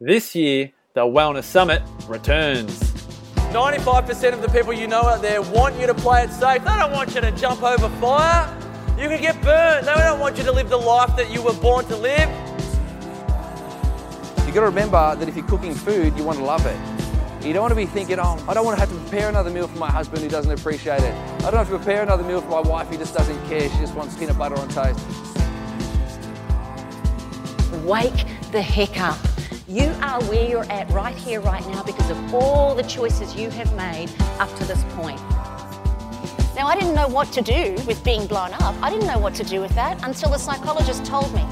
This year, the Wellness Summit returns. 95% of the people you know out there want you to play it safe. They don't want you to jump over fire. You could get burned. They don't want you to live the life that you were born to live. You got to remember that if you're cooking food, you want to love it. You don't want to be thinking, oh, I don't want to have to prepare another meal for my husband who doesn't appreciate it. I don't have to prepare another meal for my wife who just doesn't care. She just wants peanut butter on toast. Wake the heck up. You are where you're at right here, right now, because of all the choices you have made up to this point. Now, I didn't know what to do with being blown up. I didn't know what to do with that until the psychologist told me,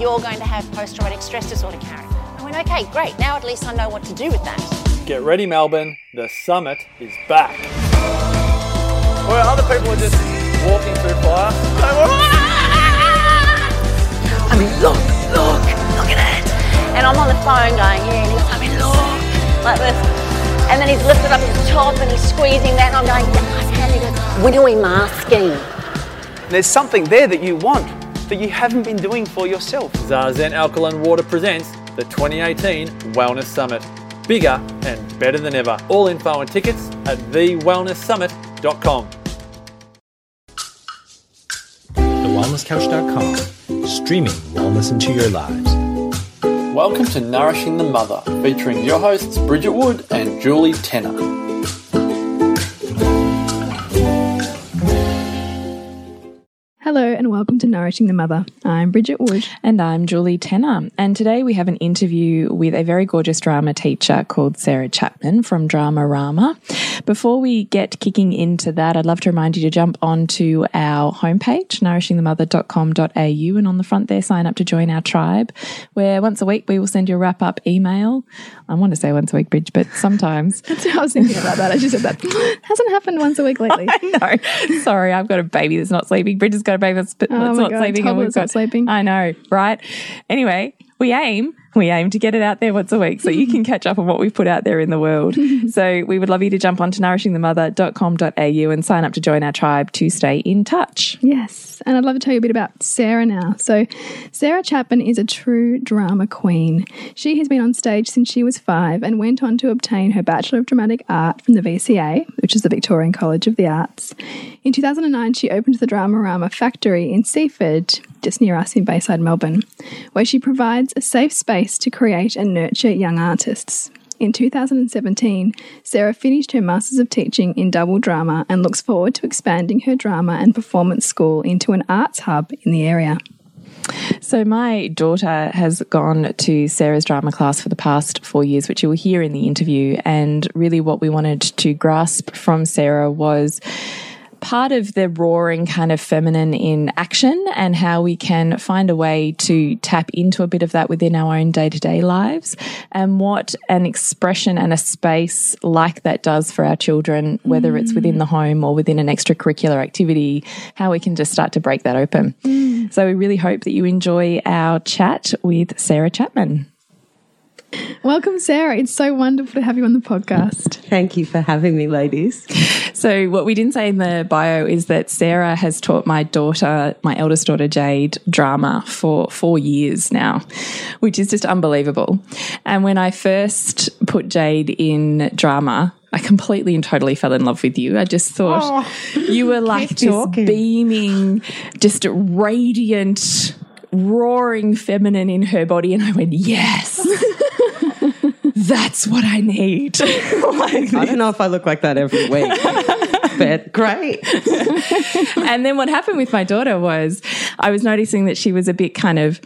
you're going to have post traumatic stress disorder, Karen. I went, okay, great. Now at least I know what to do with that. Get ready, Melbourne. The summit is back. Where other people are just walking through fire. Ah! I mean, look, look, look at it. And I'm on the phone going, yeah, and he's, I mean, look, like this. And then he's lifted up his top and he's squeezing that, and I'm going, yeah, I can. He goes, when are we masking? There's something there that you want that you haven't been doing for yourself. Zazen Alkaline Water presents the 2018 Wellness Summit. Bigger and better than ever. All info and tickets at thewellnesssummit.com. TheWellnessCouch.com, streaming wellness into your lives. Welcome to Nourishing the Mother, featuring your hosts Bridget Wood and Julie Tenner. Hello and welcome to Nourishing the Mother. I'm Bridget Wood. And I'm Julie Tenner. And today we have an interview with a very gorgeous drama teacher called Sarah Chapman from Drama Rama. Before we get kicking into that, I'd love to remind you to jump onto our homepage, nourishingthemother.com.au, and on the front there, sign up to join our tribe, where once a week we will send you a wrap up email. I want to say once a week, Bridge, but sometimes. That's what I was thinking about that. I just said that. Hasn't happened once a week lately. Know. Sorry, I've got a baby that's not sleeping. Bridget's got that's, oh that's Oh not God, sleeping. and toddler's we've got not sleeping. I know, right? Anyway, we aim we aim to get it out there once a week so you can catch up on what we've put out there in the world. so we would love you to jump onto nourishingthemother.com.au and sign up to join our tribe to stay in touch. Yes, and I'd love to tell you a bit about Sarah now. So, Sarah Chapman is a true drama queen. She has been on stage since she was five and went on to obtain her Bachelor of Dramatic Art from the VCA, which is the Victorian College of the Arts. In 2009, she opened the Dramarama Factory in Seaford, just near us in Bayside, Melbourne, where she provides a safe space to create and nurture young artists. In 2017, Sarah finished her Masters of Teaching in Double Drama and looks forward to expanding her drama and performance school into an arts hub in the area. So, my daughter has gone to Sarah's drama class for the past four years, which you will hear in the interview. And really, what we wanted to grasp from Sarah was part of the roaring kind of feminine in action and how we can find a way to tap into a bit of that within our own day to day lives and what an expression and a space like that does for our children, whether mm. it's within the home or within an extracurricular activity, how we can just start to break that open. Mm. So we really hope that you enjoy our chat with Sarah Chapman. Welcome, Sarah. It's so wonderful to have you on the podcast. Thank you for having me, ladies. So, what we didn't say in the bio is that Sarah has taught my daughter, my eldest daughter, Jade, drama for four years now, which is just unbelievable. And when I first put Jade in drama, I completely and totally fell in love with you. I just thought oh, you were like this talking. beaming, just radiant, roaring feminine in her body. And I went, yes. That's what I need. like I don't know if I look like that every week. but great. and then what happened with my daughter was I was noticing that she was a bit kind of,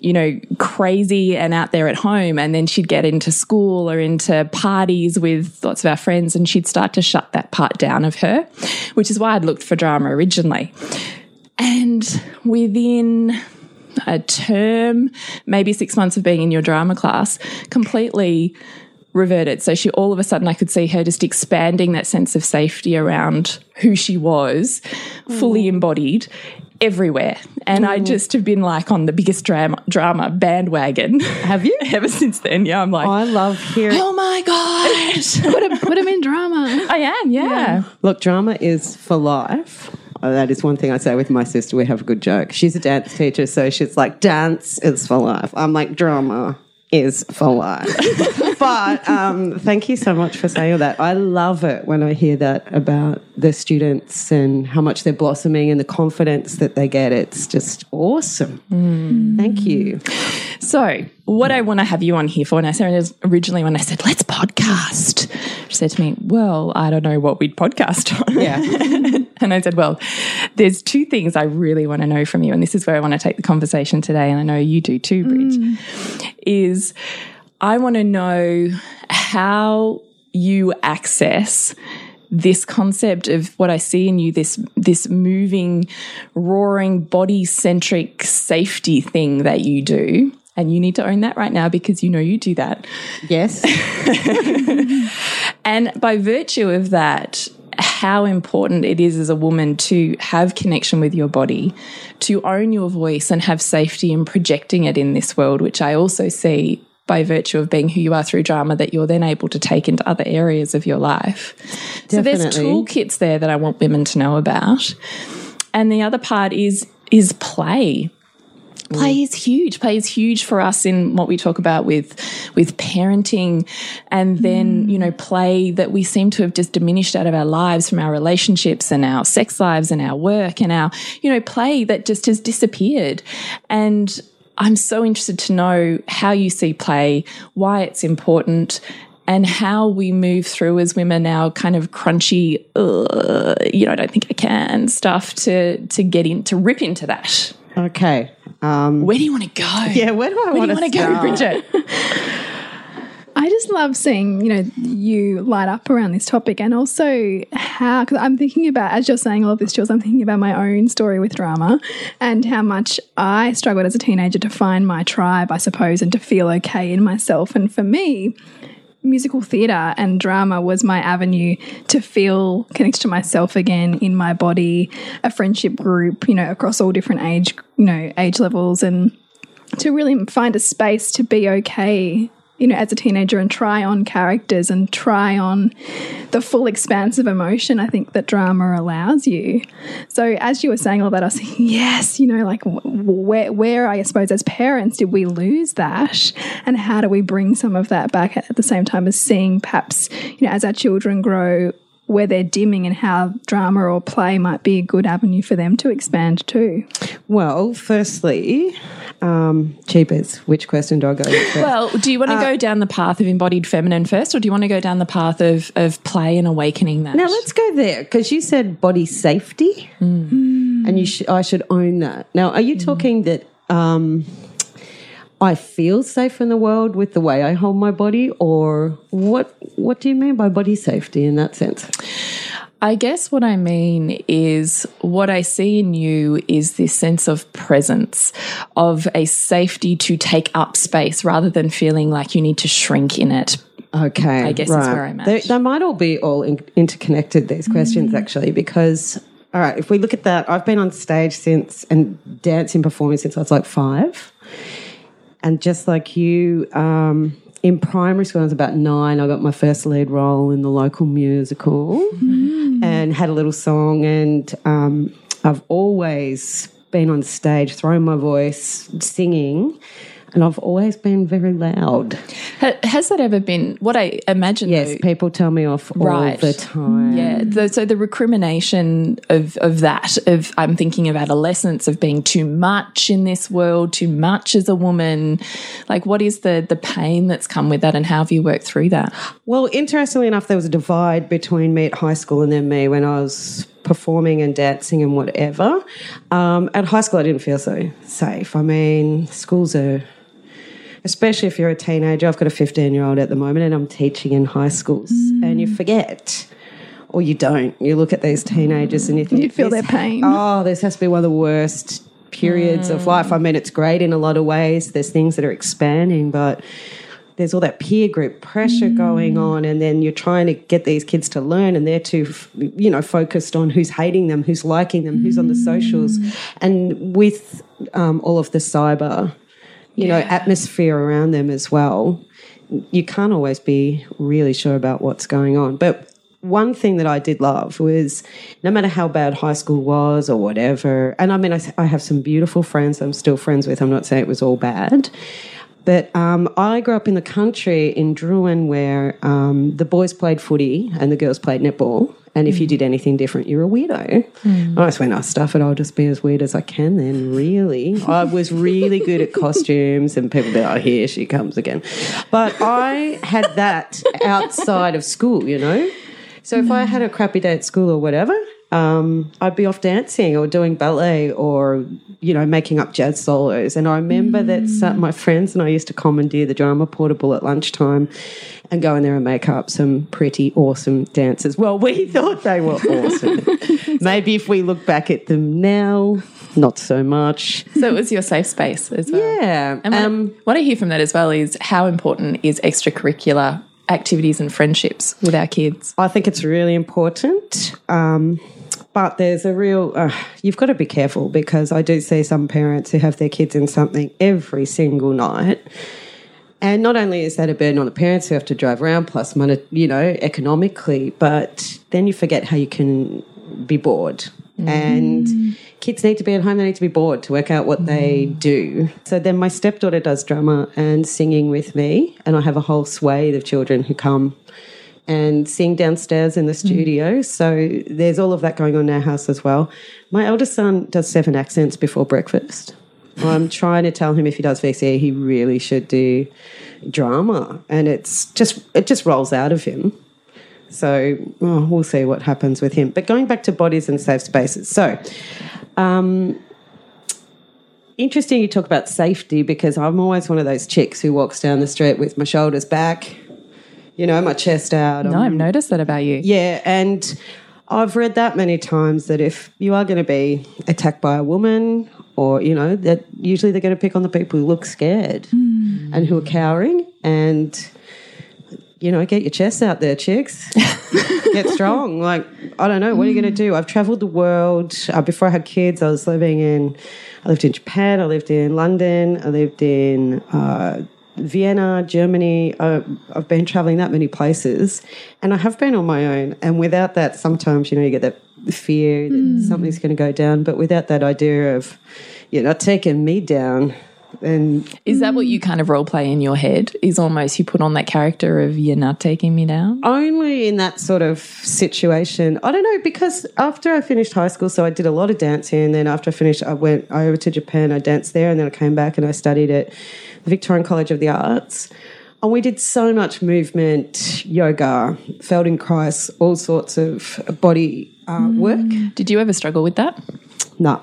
you know, crazy and out there at home. And then she'd get into school or into parties with lots of our friends and she'd start to shut that part down of her, which is why I'd looked for drama originally. And within a term, maybe six months of being in your drama class, completely reverted. So she all of a sudden I could see her just expanding that sense of safety around who she was, mm. fully embodied everywhere. And mm. I just have been like on the biggest drama drama bandwagon. Have you? Ever since then. Yeah, I'm like oh, I love hearing Oh my gosh. put him put him in drama. I am, yeah. yeah. Look, drama is for life. Oh, that is one thing I say with my sister. We have a good joke. She's a dance teacher, so she's like, dance is for life. I'm like, drama is for life. but um, thank you so much for saying all that. I love it when I hear that about the students and how much they're blossoming and the confidence that they get. It's just awesome. Thank you. So, what I want to have you on here for, and I said originally when I said, let's podcast, she said to me, Well, I don't know what we'd podcast on. Yeah. and I said, Well, there's two things I really want to know from you, and this is where I want to take the conversation today, and I know you do too, Bridge, mm. is I want to know how you access this concept of what I see in you, this this moving, roaring, body centric safety thing that you do. And you need to own that right now because you know you do that. Yes. And by virtue of that, how important it is as a woman to have connection with your body, to own your voice and have safety in projecting it in this world, which I also see by virtue of being who you are through drama that you're then able to take into other areas of your life. So there's toolkits there that I want women to know about. And the other part is is play play is huge. Play is huge for us in what we talk about with with parenting. And then you know play that we seem to have just diminished out of our lives from our relationships and our sex lives and our work and our you know play that just has disappeared. And i'm so interested to know how you see play why it's important and how we move through as women our kind of crunchy uh, you know i don't think i can stuff to to get in to rip into that okay. Um, where do you want to go? yeah, where do I want do you to want to go. Bridget? I just love seeing, you know, you light up around this topic and also how, because I'm thinking about, as you're saying all of this, Jules, I'm thinking about my own story with drama and how much I struggled as a teenager to find my tribe, I suppose, and to feel okay in myself. And for me, musical theatre and drama was my avenue to feel connected to myself again in my body, a friendship group, you know, across all different age, you know, age levels and to really find a space to be okay you know as a teenager and try on characters and try on the full expanse of emotion i think that drama allows you. So as you were saying all that i was thinking yes you know like where where i suppose as parents did we lose that? And how do we bring some of that back at the same time as seeing perhaps you know as our children grow where they're dimming and how drama or play might be a good avenue for them to expand too Well, firstly, um, cheapers. Which question do I go with? Well, do you want to go down the path of embodied feminine first, or do you want to go down the path of, of play and awakening that? Now let's go there because you said body safety, and you sh- I should own that. Now, are you talking that um, I feel safe in the world with the way I hold my body, or what? What do you mean by body safety in that sense? I guess what I mean is what I see in you is this sense of presence, of a safety to take up space rather than feeling like you need to shrink in it. Okay, I guess is where I'm at. They, they might all be all in, interconnected. These questions mm. actually, because all right, if we look at that, I've been on stage since and dancing performing since I was like five, and just like you. Um, in primary school, I was about nine. I got my first lead role in the local musical and had a little song. And um, I've always been on stage, throwing my voice, singing, and I've always been very loud. Ha- Has that ever been what I imagine? Yes, though, people tell me off all the time. Yeah. The, so the recrimination of of that of I'm thinking of adolescence of being too much in this world, too much as a woman. Like, what is the the pain that's come with that, and how have you worked through that? Well, interestingly enough, there was a divide between me at high school and then me when I was performing and dancing and whatever. Um, at high school, I didn't feel so safe. I mean, schools are, especially if you're a teenager. I've got a 15 year old at the moment and I'm teaching in high schools, mm. and you forget. Or you don't. You look at these teenagers and you think You feel their pain. Oh, this has to be one of the worst periods of mm. life. I mean, it's great in a lot of ways. There's things that are expanding, but there's all that peer group pressure mm. going on, and then you're trying to get these kids to learn, and they're too, you know, focused on who's hating them, who's liking them, who's on the socials, and with um, all of the cyber, you know, atmosphere around them as well. You can't always be really sure about what's going on, but one thing that I did love was no matter how bad high school was or whatever, and I mean, I, I have some beautiful friends I'm still friends with. I'm not saying it was all bad. But um, I grew up in the country in Drouin where um, the boys played footy and the girls played netball. And if you did anything different, you're a weirdo. I just went, oh, stuff it, I'll just be as weird as I can then, really. I was really good at costumes, and people be like, oh, here she comes again. But I had that outside of school, you know? So if I had a crappy day at school or whatever, um, I'd be off dancing or doing ballet or, you know, making up jazz solos. And I remember that some, my friends and I used to commandeer the drama portable at lunchtime and go in there and make up some pretty awesome dances. Well, we thought they were awesome. Maybe if we look back at them now, not so much. So it was your safe space as well. Yeah. And what, Um, what I hear from that as well is how important is extracurricular activities and friendships with our kids. I think it's really important. Um, but there's a real, uh, you've got to be careful because I do see some parents who have their kids in something every single night. And not only is that a burden on the parents who have to drive around, plus money, you know, economically, but then you forget how you can be bored. And kids need to be at home, they need to be bored to work out what they do. So then my stepdaughter does drama and singing with me, and I have a whole swathe of children who come and sing downstairs in the studio. So there's all of that going on in our house as well. My eldest son does seven accents before breakfast. I'm trying to tell him if he does VCE, he really should do drama, and it's just it just rolls out of him. So oh, we'll see what happens with him. But going back to bodies and safe spaces, so. Um, Interesting you talk about safety because I'm always one of those chicks who walks down the street with my shoulders back, you know, my chest out. No, I've noticed that about you. Yeah, and I've read that many times that if you are going to be attacked by a woman, or you know, that usually they're going to pick on the people who look scared and who are cowering, and you know, get your chest out there, chicks. get strong. Like I don't know, what are you going to do? I've travelled the world. Uh, before I had kids, I was living in. I lived in Japan. I lived in London. I lived in. Uh, Vienna, Germany. Uh, I've been traveling that many places, and I have been on my own. And without that, sometimes you know you get that fear that something's going to go down. But without that idea of you're not taking me down, and Is that what you kind of role play in your head? Is almost you put on that character of you're not taking me down? only in that sort of situation. I don't know because after I finished high school, so I did a lot of dancing, and then after I finished, I went over to Japan. I danced there, and then I came back and I studied at the Victorian College of the Arts. And we did so much movement, yoga, Feldenkrais, all sorts of body uh, work. Did you ever struggle with that? No,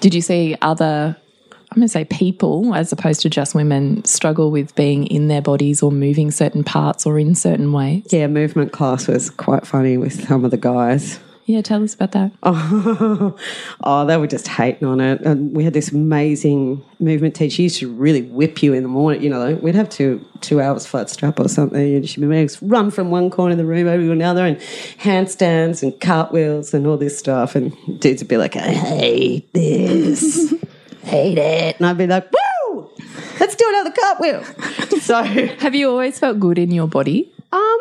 Did you see other, I'm going to say people, as opposed to just women, struggle with being in their bodies or moving certain parts or in certain ways? yeah, movement class was quite funny with some of the guys. Yeah, tell us about that. Oh, oh, they were just hating on it. And we had this amazing movement teacher. She used to really whip you in the morning. You know, we'd have two two hours flat strap or something, and she'd be making us run from one corner of the room over to another, and handstands and cartwheels and all this stuff. And dudes would be like, "I hate this, hate it," and I'd be like, "Woo, let's do another cartwheel." so. Have you always felt good in your body?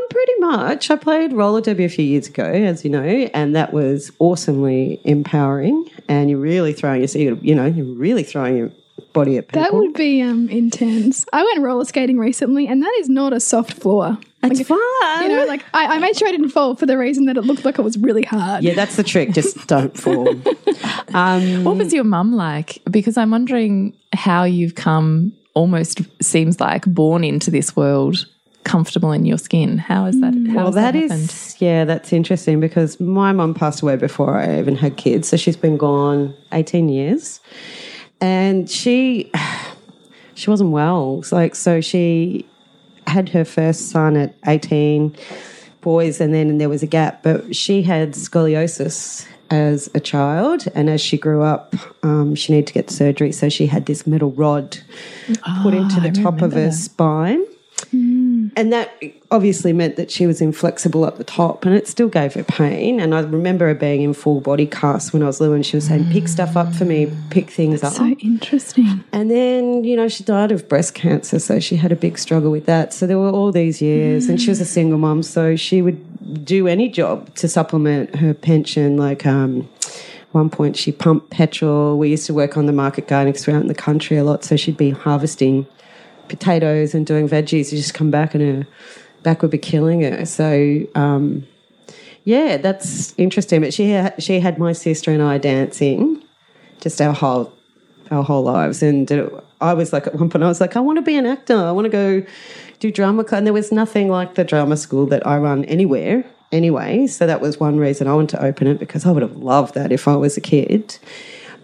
Pretty much. I played roller derby a few years ago, as you know, and that was awesomely empowering. And you're really throwing your, you're, know, you're really throwing your body at people. That would be um, intense. I went roller skating recently, and that is not a soft floor. It's fun. You know, like I, I made sure I didn't fall for the reason that it looked like it was really hard. yeah, that's the trick. Just don't fall. Um, What was your mum like? Because I'm wondering how you've come almost seems like born into this world comfortable in your skin. How is that? How well, that that is, yeah, that's interesting because my mum passed away before I even had kids. So she's been gone 18 years. And she, she wasn't well. It's like, so she had her first son at 18 boys and then there was a gap but she had scoliosis as a child and as she grew up um, she needed to get surgery so she had this metal rod put into the top of her spine and that obviously meant that she was inflexible at the top and it still gave her pain and i remember her being in full body cast when i was little and she was saying pick stuff up for me pick things up So interesting. and then, you know, she died of breast cancer, so she had a big struggle with that. So there were all these years, and she was a single mom, so she would do any job to supplement her pension. Like, um, one point she pumped petrol. We used to work on the market garden because we're out in the country a lot, so she'd be harvesting potatoes and doing veggies, you just come back and her back would be killing her. So, um, yeah, that's interesting. But she she had my sister and I dancing just our whole our whole lives, and it, I was like at one point I was like I want to be an actor. I want to go do drama club. And there was nothing like the drama school that I run anywhere anyway. So that was one reason I wanted to open it because I would have loved that if I was a kid.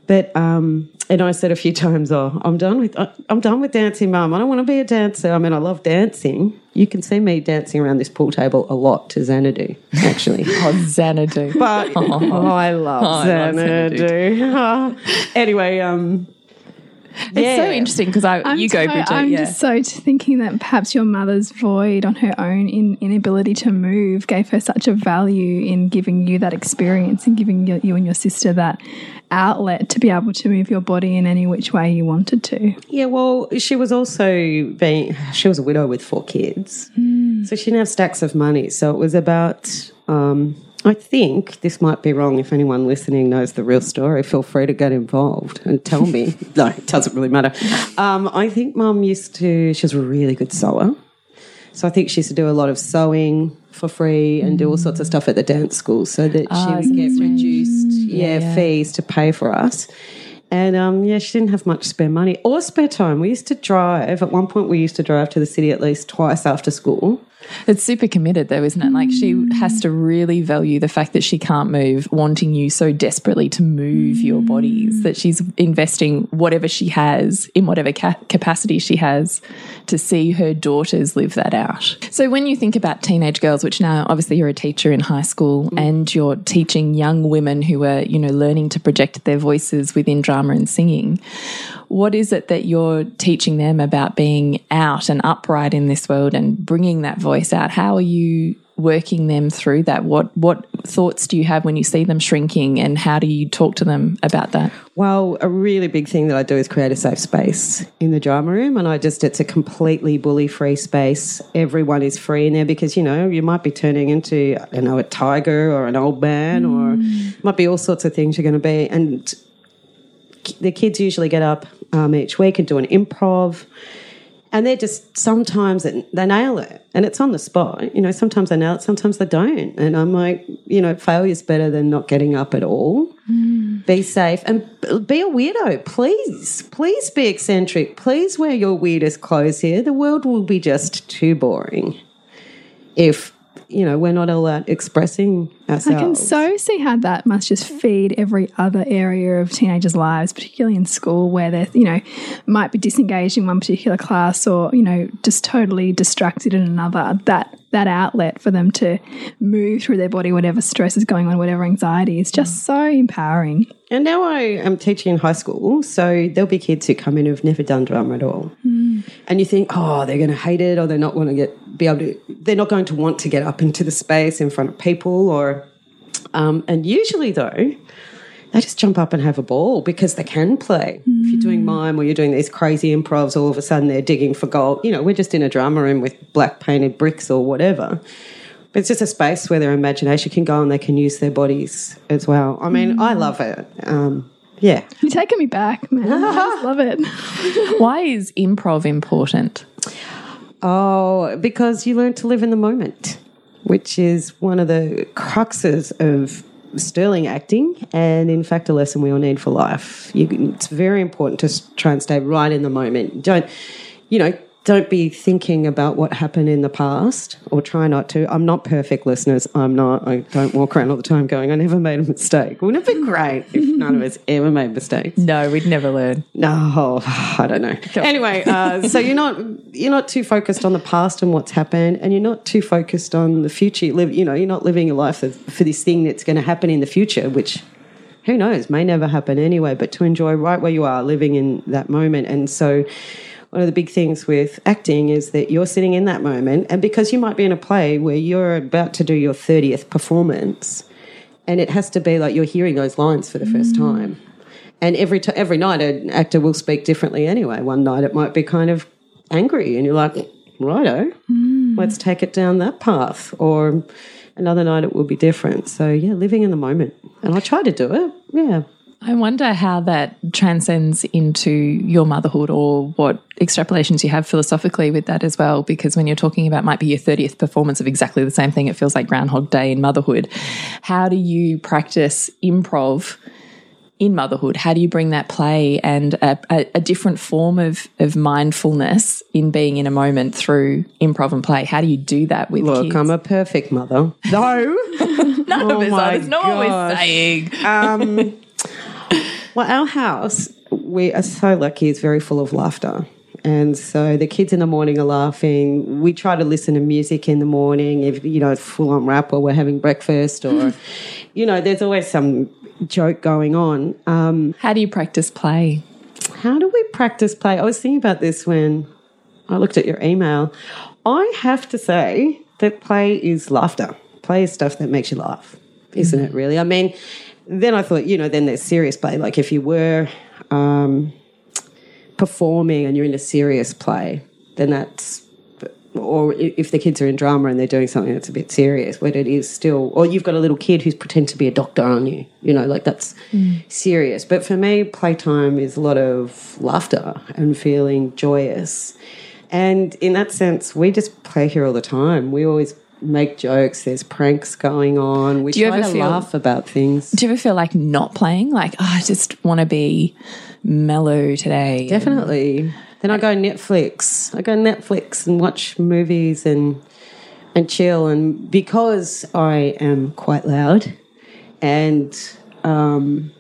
But um, and I said a few times, "Oh, I'm done with I'm done with dancing, Mum. I don't want to be a dancer. I mean, I love dancing. You can see me dancing around this pool table a lot to Xanadu, actually. oh, Xanadu. But oh, I love Oh, I love Xanadu. anyway, um, It's so interesting because I I'm you go, so- Bridget. I'm yeah. just so t- thinking that perhaps your mother's void on her own in inability to move gave her such a value in giving you that experience and giving you, you and your sister that outlet to be able to move your body in any which way you wanted to. Yeah, well, she was also being, she was a widow with four kids. So she didn't have stacks of money. So it was about, um, I think this might be wrong. If anyone listening knows the real story, feel free to get involved and tell me. no, it doesn't really matter. Um, I think mum used to, she was a really good sewer. So I think she used to do a lot of sewing for free and do all sorts of stuff at the dance school so that she would get reduced yeah, fees to pay for us. And um, yeah, she didn't have much spare money or spare time. We used to drive. At one point, we used to drive to the city at least twice after school. It's super committed though, isn't it? Like she has to really value the fact that she can't move, wanting you so desperately to move your bodies that she's investing whatever she has in whatever ca capacity she has to see her daughters live that out. So when you think about teenage girls, which now obviously you're a teacher in high school mm. and you're teaching young women who are, you know, learning to project their voices within drama and singing, what is it that you're teaching them about being out and upright in this world and bringing that voice out? How are you working them through that? What what thoughts do you have when you see them shrinking, and how do you talk to them about that? Well, a really big thing that I do is create a safe space in the drama room. And I just, it's a completely bully free space. Everyone is free in there because, you know, you might be turning into, I don't know, a tiger or an old man or might be all sorts of things you're going to be. And the kids usually get up um, each week and do an improv. And they're just sometimes they nail it and it's on the spot. You know, sometimes they nail it, sometimes they don't. And I'm like, you know, failure's better than not getting up at all. Mm. Be safe and be a weirdo, please. Please be eccentric. Please wear your weirdest clothes here. The world will be just too boring if, you know, we're not all out expressing ourselves. I can so see how that must just feed every other area of teenagers' lives, particularly in school, where they're, you know, might be disengaged in one particular class or, you know, just totally distracted in another. That that outlet for them to move through their body, whatever stress is going on, whatever anxiety, is just mm. so empowering. And now I am teaching in high school, so there'll be kids who come in who've never done drama at all, mm. and you think, oh, they're going to hate it, or they're not going to get be able to, they're not going to want to get up into the space in front of people, or, um, and usually though, they just jump up and have a ball because they can play. If you're doing mime or you're doing these crazy improvs, all of a sudden they're digging for gold. You know, we're just in a drama room with black painted bricks or whatever. But it's just a space where their imagination can go and they can use their bodies as well. I mean, I love it. Um, yeah. You're taking me back, man. I just love it. Why is improv important? Oh, because you learn to live in the moment, which is one of the cruxes of sterling acting, and in fact, a lesson we all need for life. You, it's very important to try and stay right in the moment. Don't, you know, don't be thinking about what happened in the past, or try not to. I'm not perfect, listeners. I'm not. I don't walk around all the time going, "I never made a mistake." Wouldn't it be great if none of us ever made mistakes? No, we'd never learn. No, I don't know. Anyway, uh, so you're not you're not too focused on the past and what's happened, and you're not too focused on the future. You live, you know, you're not living your life for, for this thing that's going to happen in the future, which who knows may never happen anyway. But to enjoy right where you are, living in that moment, and so. One of the big things with acting is that you're sitting in that moment, and because you might be in a play where you're about to do your 30th performance, and it has to be like you're hearing those lines for the first mm. time. And every t- every night, an actor will speak differently anyway. One night it might be kind of angry, and you're like, righto, mm. let's take it down that path. Or another night it will be different. So, yeah, living in the moment. And I try to do it. Yeah. I wonder how that transcends into your motherhood or what extrapolations you have philosophically with that as well. Because when you're talking about might be your 30th performance of exactly the same thing, it feels like Groundhog Day in motherhood. How do you practice improv? in motherhood? How do you bring that play and a, a, a, different form of, of mindfulness in being in a moment through improv and play? How do you do that with Look, kids? I'm a perfect mother. No. None Oh of us are. It's not what we're saying. um, well, our house, we are so lucky, it's very full of laughter. And so the kids in the morning are laughing. We try to listen to music in the morning, if you know, full on rap while we're having breakfast, or you know, there's always some joke going on. Um, How do you practice play? how do we practice play? I was thinking about this when I looked at your email. I have to say that play is laughter. Play is stuff that makes you laugh, isn't it, really? I mean, then I thought, you know, then there's serious play. Like if you were um, performing and you're in a serious play, then that's or if the kids are in drama and they're doing something that's a bit serious, but it is still, or you've got a little kid who's pretend to be a doctor on you, you know, like that's serious. But for me, playtime is a lot of laughter and feeling joyous. And in that sense, we just play here all the time. We always make jokes. There's pranks going on. We Do you try ever to feel- laugh about things. Do you ever feel like not playing? Like, oh, I just want to be mellow today. Definitely. Then I go Netflix. I go Netflix and watch movies and and chill. And because I am quite loud, and um,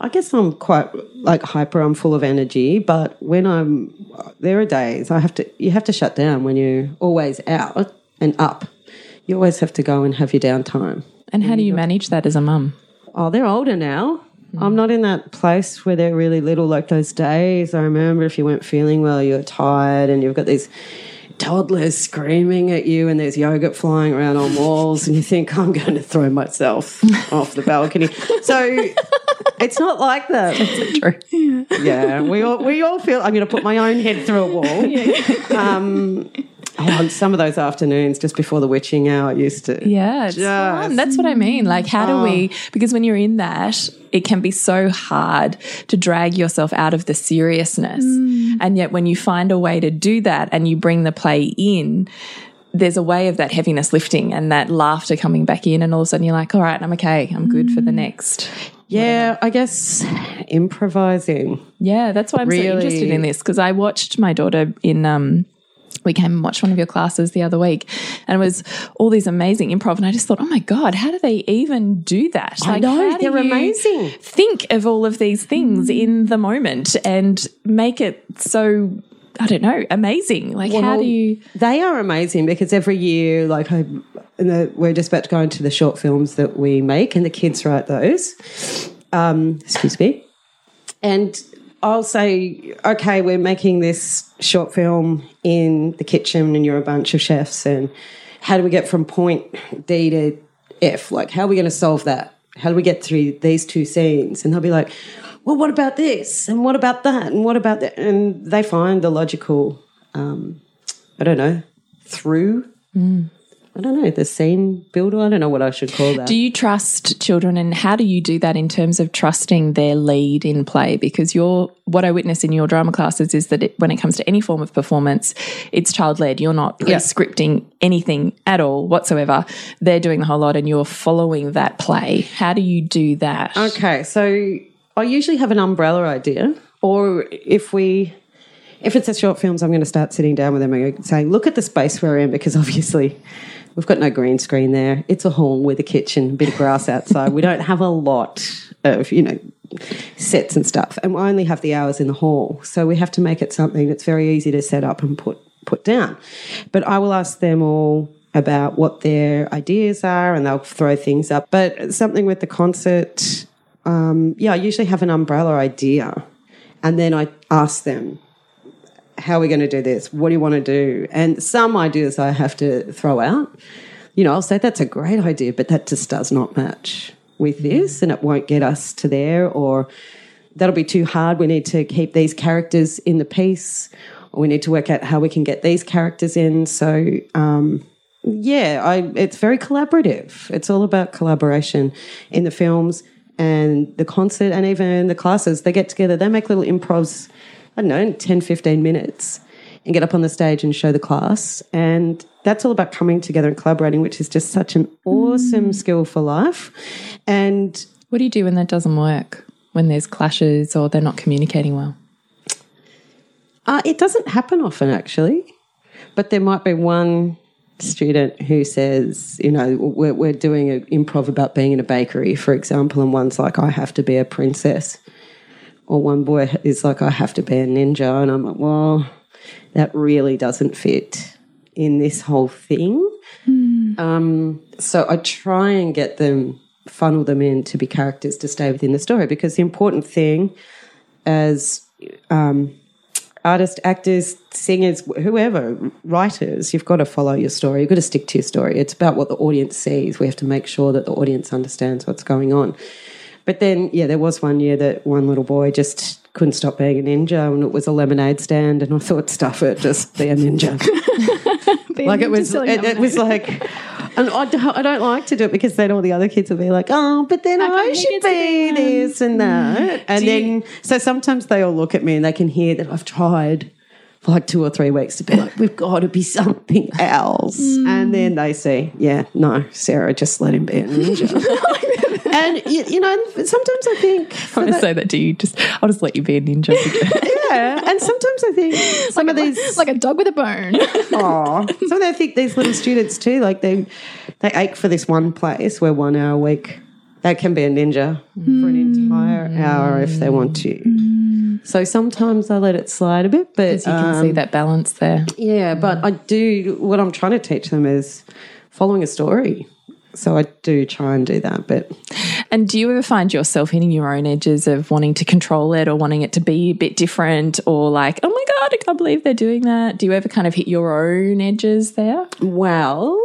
I guess I'm quite like hyper. I'm full of energy. But when I'm there are days I have to. You have to shut down when you're always out and up. You always have to go and have your downtime. And how do you manage that as a mum? Oh, they're older now. I'm not in that place where they're really little like those days. I remember if you weren't feeling well, you're tired and you've got these toddlers screaming at you and there's yogurt flying around on walls and you think I'm going to throw myself off the balcony. So it's not like that. True. Yeah, we all we all feel I'm going to put my own head through a wall. Um, oh, on some of those afternoons just before the witching hour, I used to. Yeah, fun. That's what I mean. Like, how do we, because when you're in that, it can be so hard to drag yourself out of the seriousness. And yet, when you find a way to do that and you bring the play in, there's a way of that heaviness lifting and that laughter coming back in. And all of a sudden, you're like, all right, I'm okay. I'm good for the next. Yeah, I guess improvising. Yeah, that's why I'm so interested in this because I watched my daughter in um we came and watched one of your classes the other week and it was all these amazing improv and I just thought, oh my God, how do they even do that? I know, how they're amazing. Think of all of these things in the moment and make it so I don't know, amazing. Like how do you They are amazing because every year, like I, the, we're just about to go into the short films that we make, and the kids write those. Um, excuse me, and I'll say, okay, we're making this short film in the kitchen, and you're a bunch of chefs, and how do we get from point D to F? Like, how are we going to solve that? How do we get through these two scenes? And they'll be like, well, what about this? And what about that? And what about that? And they find the logical um, I don't know, through. I don't know, the scene builder. I don't know what I should call that. Do you trust children and how do you do that in terms of trusting their lead in play? Because you're, what I witness in your drama classes is that it, when it comes to any form of performance, it's child led. You're not pre scripting anything at all whatsoever. They're doing the whole lot and you're following that play. How do you do that? Okay, so I usually have an umbrella idea, or if we, if it's a short films, I'm going to start sitting down with them and saying, "Look at the space we're in," because obviously we've got no green screen there. It's a hall with a kitchen, a bit of grass outside. we don't have a lot of you know sets and stuff, and we only have the hours in the hall, so we have to make it something that's very easy to set up and put put down. But I will ask them all about what their ideas are, and they'll throw things up. But something with the concert um, yeah, I usually have an umbrella idea, and then I ask them, "How are we going to do this? What do you want to do?" And some ideas I have to throw out. You know, I'll say that's a great idea, but that just does not match with this, and it won't get us to there, or that'll be too hard. We need to keep these characters in the piece, or we need to work out how we can get these characters in. So. Um, yeah, I, it's very collaborative. It's all about collaboration in the films and the concert and even the classes, they get together, they make little improvs, I don't know, 10, 15 minutes and get up on the stage and show the class. And that's all about coming together and collaborating, which is just such an awesome skill for life. And What do you do when that doesn't work? When there's clashes or they're not communicating well? Uh, it doesn't happen often, actually. But there might be one student who says, you know, we're, we're doing an improv about being in a bakery, for example, and one's like, I have to be a princess. Or one boy is like, I have to be a ninja. And I'm like, well, that really doesn't fit in this whole thing. Um, so I try and get them, funnel them in to be characters to stay within the story because the important thing as um, artists, actors, singers, whoever, writers, you've got to follow your story. You've got to stick to your story. It's about what the audience sees. We have to make sure that the audience understands what's going on. But then, yeah, there was one year that one little boy just couldn't stop being a ninja, and it was a lemonade stand, and I thought, stuff it, just be a ninja. like it was, it, it was like. And I don't, I don't like to do it because then all the other kids will be like, oh, but then I, he should be be this and that. And then, so sometimes they all look at me and they can hear that I've tried for like two or three weeks to be like, we've got to be something else. Mm. And then they say, yeah, no, Sarah, just let him be a ninja. and, you, you know, sometimes I think. I'm going to say that to you. Just, I'll just let you be a ninja. yeah. And sometimes I think some of these. like a dog with a bone. Aw. So I think these little students too, like they they ache for this one place where one hour a week they can be a ninja for an hmm. entire hour if they want to. Hmm. So sometimes I let it slide a bit, but you can see um, that balance there. yeah, but I do what I'm trying to teach them is following a story. So I do try and do that, but And do you ever find yourself hitting your own edges of wanting to control it or wanting it to be a bit different or like, oh my God, I can't believe they're doing that? Do you ever kind of hit your own edges there? well,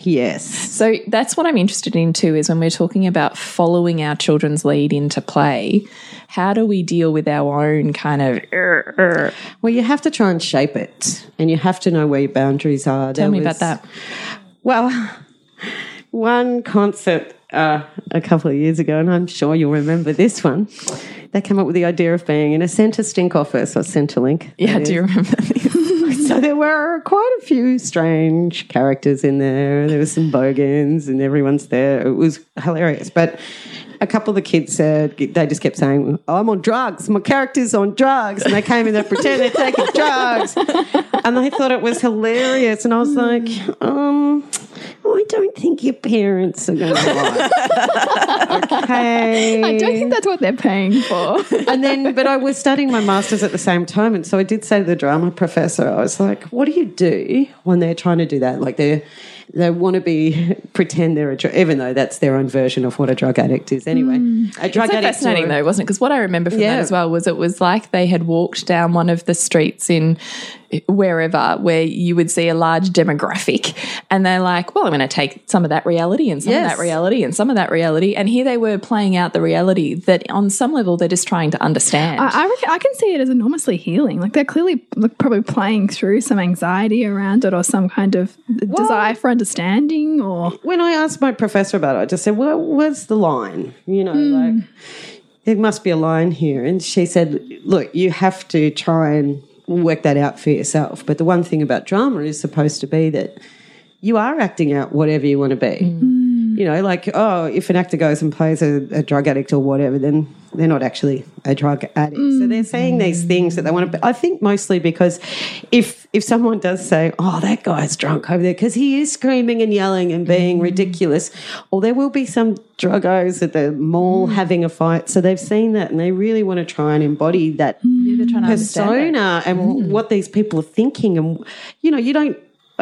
yes. So that's what I'm interested in too is when we're talking about following our children's lead into play, how do we deal with our own kind of "Er, er"? Well, you have to try and shape it, and you have to know where your boundaries are. Tell me about that. Well, one concert uh, a couple of years ago, and I'm sure you'll remember this one. They came up with the idea of being in a centre stink office or Centrelink. Yeah, do you remember? So there were quite a few strange characters in there. There were some bogans, and everyone's there. It was hilarious. But a couple of the kids said they just kept saying, "I'm on drugs. My character's on drugs," and they came in there pretend they're taking drugs, and they thought it was hilarious. And I was like, um. I don't think your parents are going to like. okay. I don't think that's what they're paying for. and then, but I was studying my master's at the same time, and so I did say to the drama professor, I was like, "What do you do when they're trying to do that? Like they they want to be pretend they're a drug, even though that's their own version of what a drug addict is. Anyway, hmm. a drug so addict. fascinating though, wasn't it? Because what I remember from Yeah. that as well was it was like they had walked down one of the streets in wherever where you would see a large demographic and they're like, well, I'm going to take some of that reality and some Yes. of that reality and some of that reality. And here they were playing out the reality that on some level they're just trying to understand. I, I I can see it as enormously healing. Like they're clearly like, probably playing through some anxiety around it or some kind of desire for understanding or when I asked my professor about it, I just said, "Well, where's the line? You know, hmm. like there must be a line here." And she said, "Look, you have to try and work that out for yourself. But the one thing about drama is supposed to be that you are acting out whatever you want to be. Mm. You know, like oh, if an actor goes and plays a, a drug addict or whatever, then they're not actually a drug addict. So they're mm. saying these things that they want to. I think mostly because if if someone does say, "Oh, that guy's drunk over there," because he is screaming and yelling and being mm. ridiculous, or there will be some druggos at the mall mm. having a fight. So they've seen that and they really want to try and embody that they're trying to understand it. persona and what these people are thinking. And you know, you don't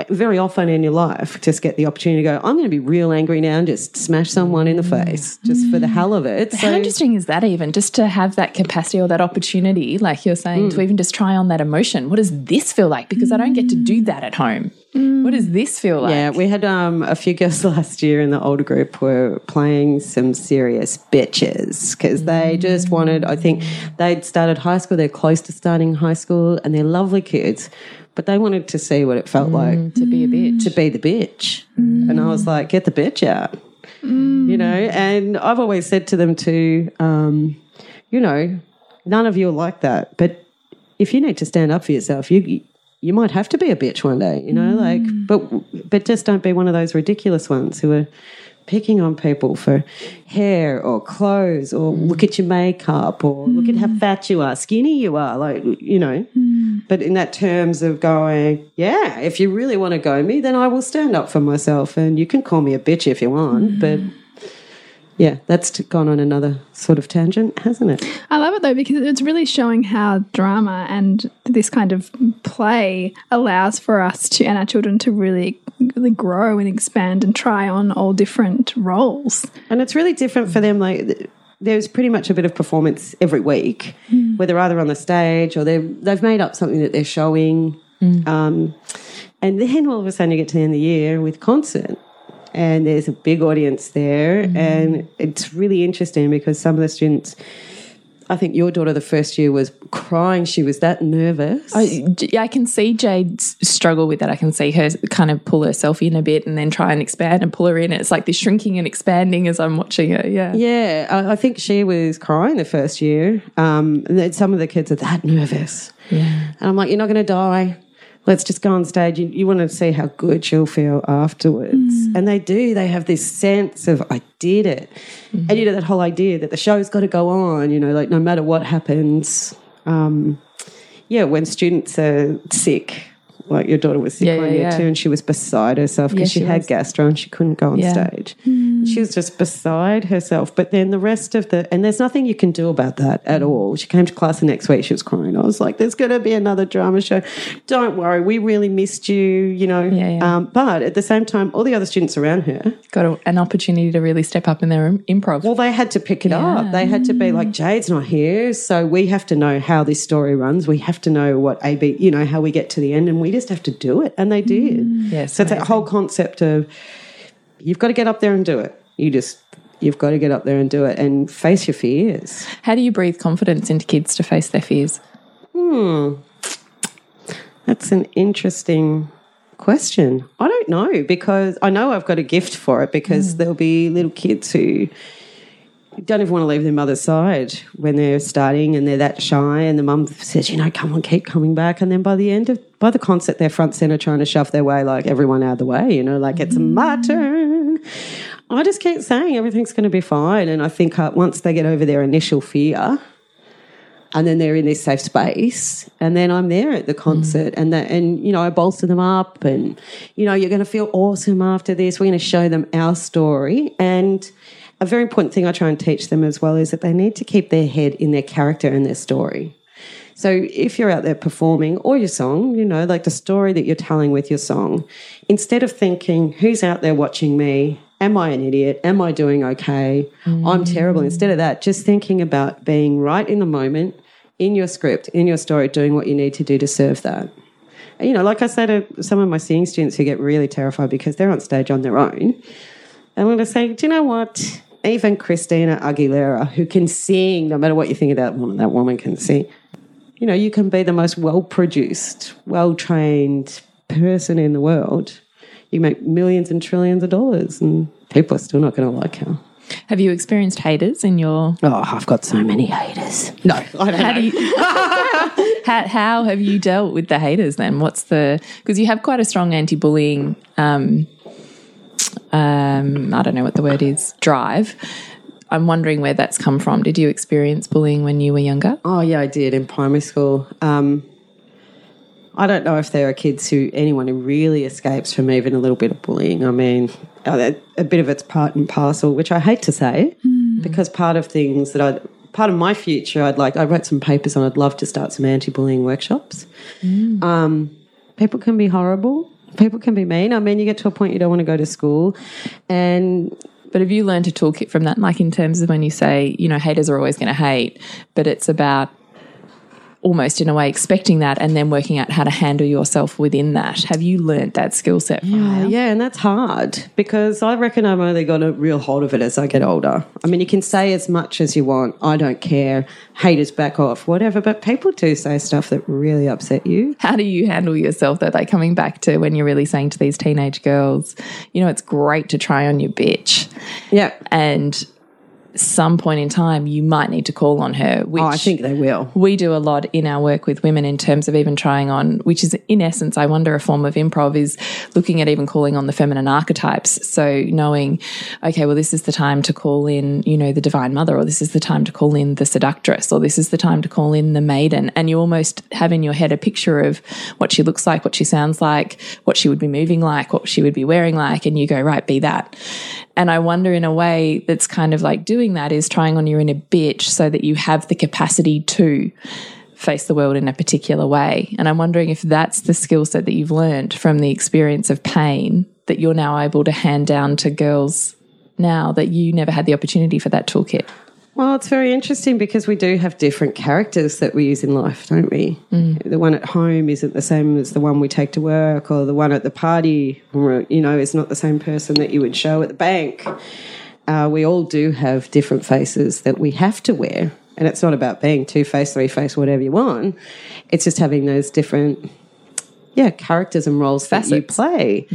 very often in your life just get the opportunity to go. I'm going to be real angry now and just smash someone in the face just for the mm. hell of it. How interesting is that even just to have that capacity or that opportunity, like you're saying, to mm. even just try on that emotion? What does this feel like? Because I don't get to do mm. that at home. What does this feel like? Yeah, we had um, a few girls last year in the older group were playing some serious bitches because they just wanted, I think they'd started high school, they're close to starting high school, and they're lovely kids, but they wanted to see what it felt like to be a bitch. to be the bitch. And I was like, get the bitch out. you know. And I've always said to them too, um, you know, none of you are like that, but if you need to stand up for yourself, you you might have to be a bitch one day, you know, like, but but just don't be one of those ridiculous ones who are picking on people for hair or clothes or mm. look at your makeup or look at how mm. fat you are, skinny you are, like, you know. Mm. But in that terms of going, yeah, if you really want to go me, then I will stand up for myself and you can call me a bitch if you want. But yeah, that's gone on another sort of tangent, hasn't it? I love it though because it's really showing how drama and this kind of play allows for us to and our children to really really grow and expand and try on all different roles. And it's really different for them. Like, there's pretty much a bit of performance every week, hmm. where they're either on the stage or they've they've made up something that they're showing. Hmm. Um, and then all of a sudden, you get to the end of the year with concert, and there's a big audience there, hmm. and it's really interesting because some of the students. I think your daughter the first year was crying. She was that nervous. I, I can see Jade struggle with that. I can see her kind of pull herself in a bit and then try and expand and pull her in. It's like this shrinking and expanding as I'm watching her. Yeah. Yeah, I, I think she was crying the first year. Um, and some of the kids are that nervous. Yeah. And I'm like, you're not going to die. Let's just go on stage. You, you want to see how good she'll feel afterwards. Mm. And they do. They have this sense of, I did it. Mm. And you know, that whole idea that the show's got to go on, you know, like no matter what happens. Um, yeah, when students are sick, like your daughter was sick Yeah, one yeah, year yeah. too, and she was beside herself because she, she had was. gastro and she couldn't go on stage. Mm. She was just beside herself. But then the rest of the, and there's nothing you can do about that Mm. at all. She came to class the next week, she was crying. I was like, there's going to be another drama show. Don't worry, we really missed you, you know. Yeah, yeah. Um, but at the same time, all the other students around her, Got a, an opportunity to really step up in their improv. well, they had to pick it up. They had to be like, Jade's not here, so we have to know how this story runs. We have to know what AB, you know, how we get to the end, and we just have to do it. And they did. Yes, So it's that whole concept of you've got to get up there and do it. You just you've got to get up there and do it and face your fears. How do you breathe confidence into kids to face their fears? Hmm. That's an interesting question. I don't know because I know I've got a gift for it because there'll be little kids who don't even want to leave their mother's side when they're starting and they're that shy and the mum says, you know, come on, keep coming back. And then by the end of by the concert they're front center trying to shove their way like everyone out of the way, you know, like it's my turn. I just keep saying everything's going to be fine. And I think uh, once they get over their initial fear, and then they're in this safe space and then i'm there at the concert and that and you know i bolster them up and you know you're going to feel awesome after this we're going to show them our story and a very important thing i try and teach them as well is that they need to keep their head in their character and their story so if you're out there performing or your song, you know, like the story that you're telling with your song, instead of thinking, who's out there watching me? Am I an idiot? Am I doing okay? I'm mm. terrible. Instead of that, just thinking about being right in the moment, in your script, in your story, doing what you need to do to serve that. And, you know, like I say to some of my singing students who get really terrified because they're on stage on their own, I'm going to say, do you know what? Even Christina Aguilera, who can sing, no matter what you think of that woman, that woman can sing. You know, you can be the most well produced, well trained person in the world. You make millions and trillions of dollars, and people are still not going to like her. Have you experienced haters in your? Oh, I've got so many haters. No, I don't How do you? how, how have you dealt with the haters then? What's the? Because you have quite a strong anti-bullying. Um, um, I don't know what the word is. Drive. I'm wondering where that's come from. Did you experience bullying when you were younger? Oh yeah, I did in primary school. Um, I don't know if there are kids who anyone who really escapes from even a little bit of bullying. I mean, uh, a bit of it's part and parcel, which I hate to say, because part of things that I part of my future, I'd like. I wrote some papers on. I'd love to start some anti-bullying workshops. Um, people can be horrible. People can be mean. I mean, you get to a point you don't want to go to school, and But have you learned a toolkit from that? Like in terms of when you say, you know, haters are always going to hate, but it's about almost in a way expecting that and then working out how to handle yourself within that. Have you learnt that skill set? Yeah, yeah, and that's hard because I reckon I've only got a real hold of it as I get older. I mean, you can say as much as you want, I don't care, haters back off, whatever, but people do say stuff that really upset you. How do you handle yourself though? Like coming back to when you're really saying to these teenage girls, you know, it's great to try on your bitch. Yeah. And some point in time, you might need to call on her. Which Oh, I think they will. we do a lot in our work with women in terms of even trying on, which is in essence, I wonder, a form of improv is looking at even calling on the feminine archetypes. So knowing, okay, well, this is the time to call in, you know, the divine mother, or this is the time to call in the seductress, or this is the time to call in the maiden. And you almost have in your head a picture of what she looks like, what she sounds like, what she would be moving like, what she would be wearing like. And you go, right, be that. And I wonder in a way that's kind of like doing that is trying on your inner bitch so that you have the capacity to face the world in a particular way. And I'm wondering if that's the skill set that you've learned from the experience of pain that you're now able to hand down to girls now that you never had the opportunity for that toolkit. Well, it's very interesting because we do have different characters that we use in life, don't we? The one at home isn't the same as the one we take to work, or the one at the party, or, you know, is not the same person that you would show at the bank. Uh, we all do have different faces that we have to wear. And it's not about being two face, three face, whatever you want. It's just having those different, yeah, characters and roles that you Facets. play.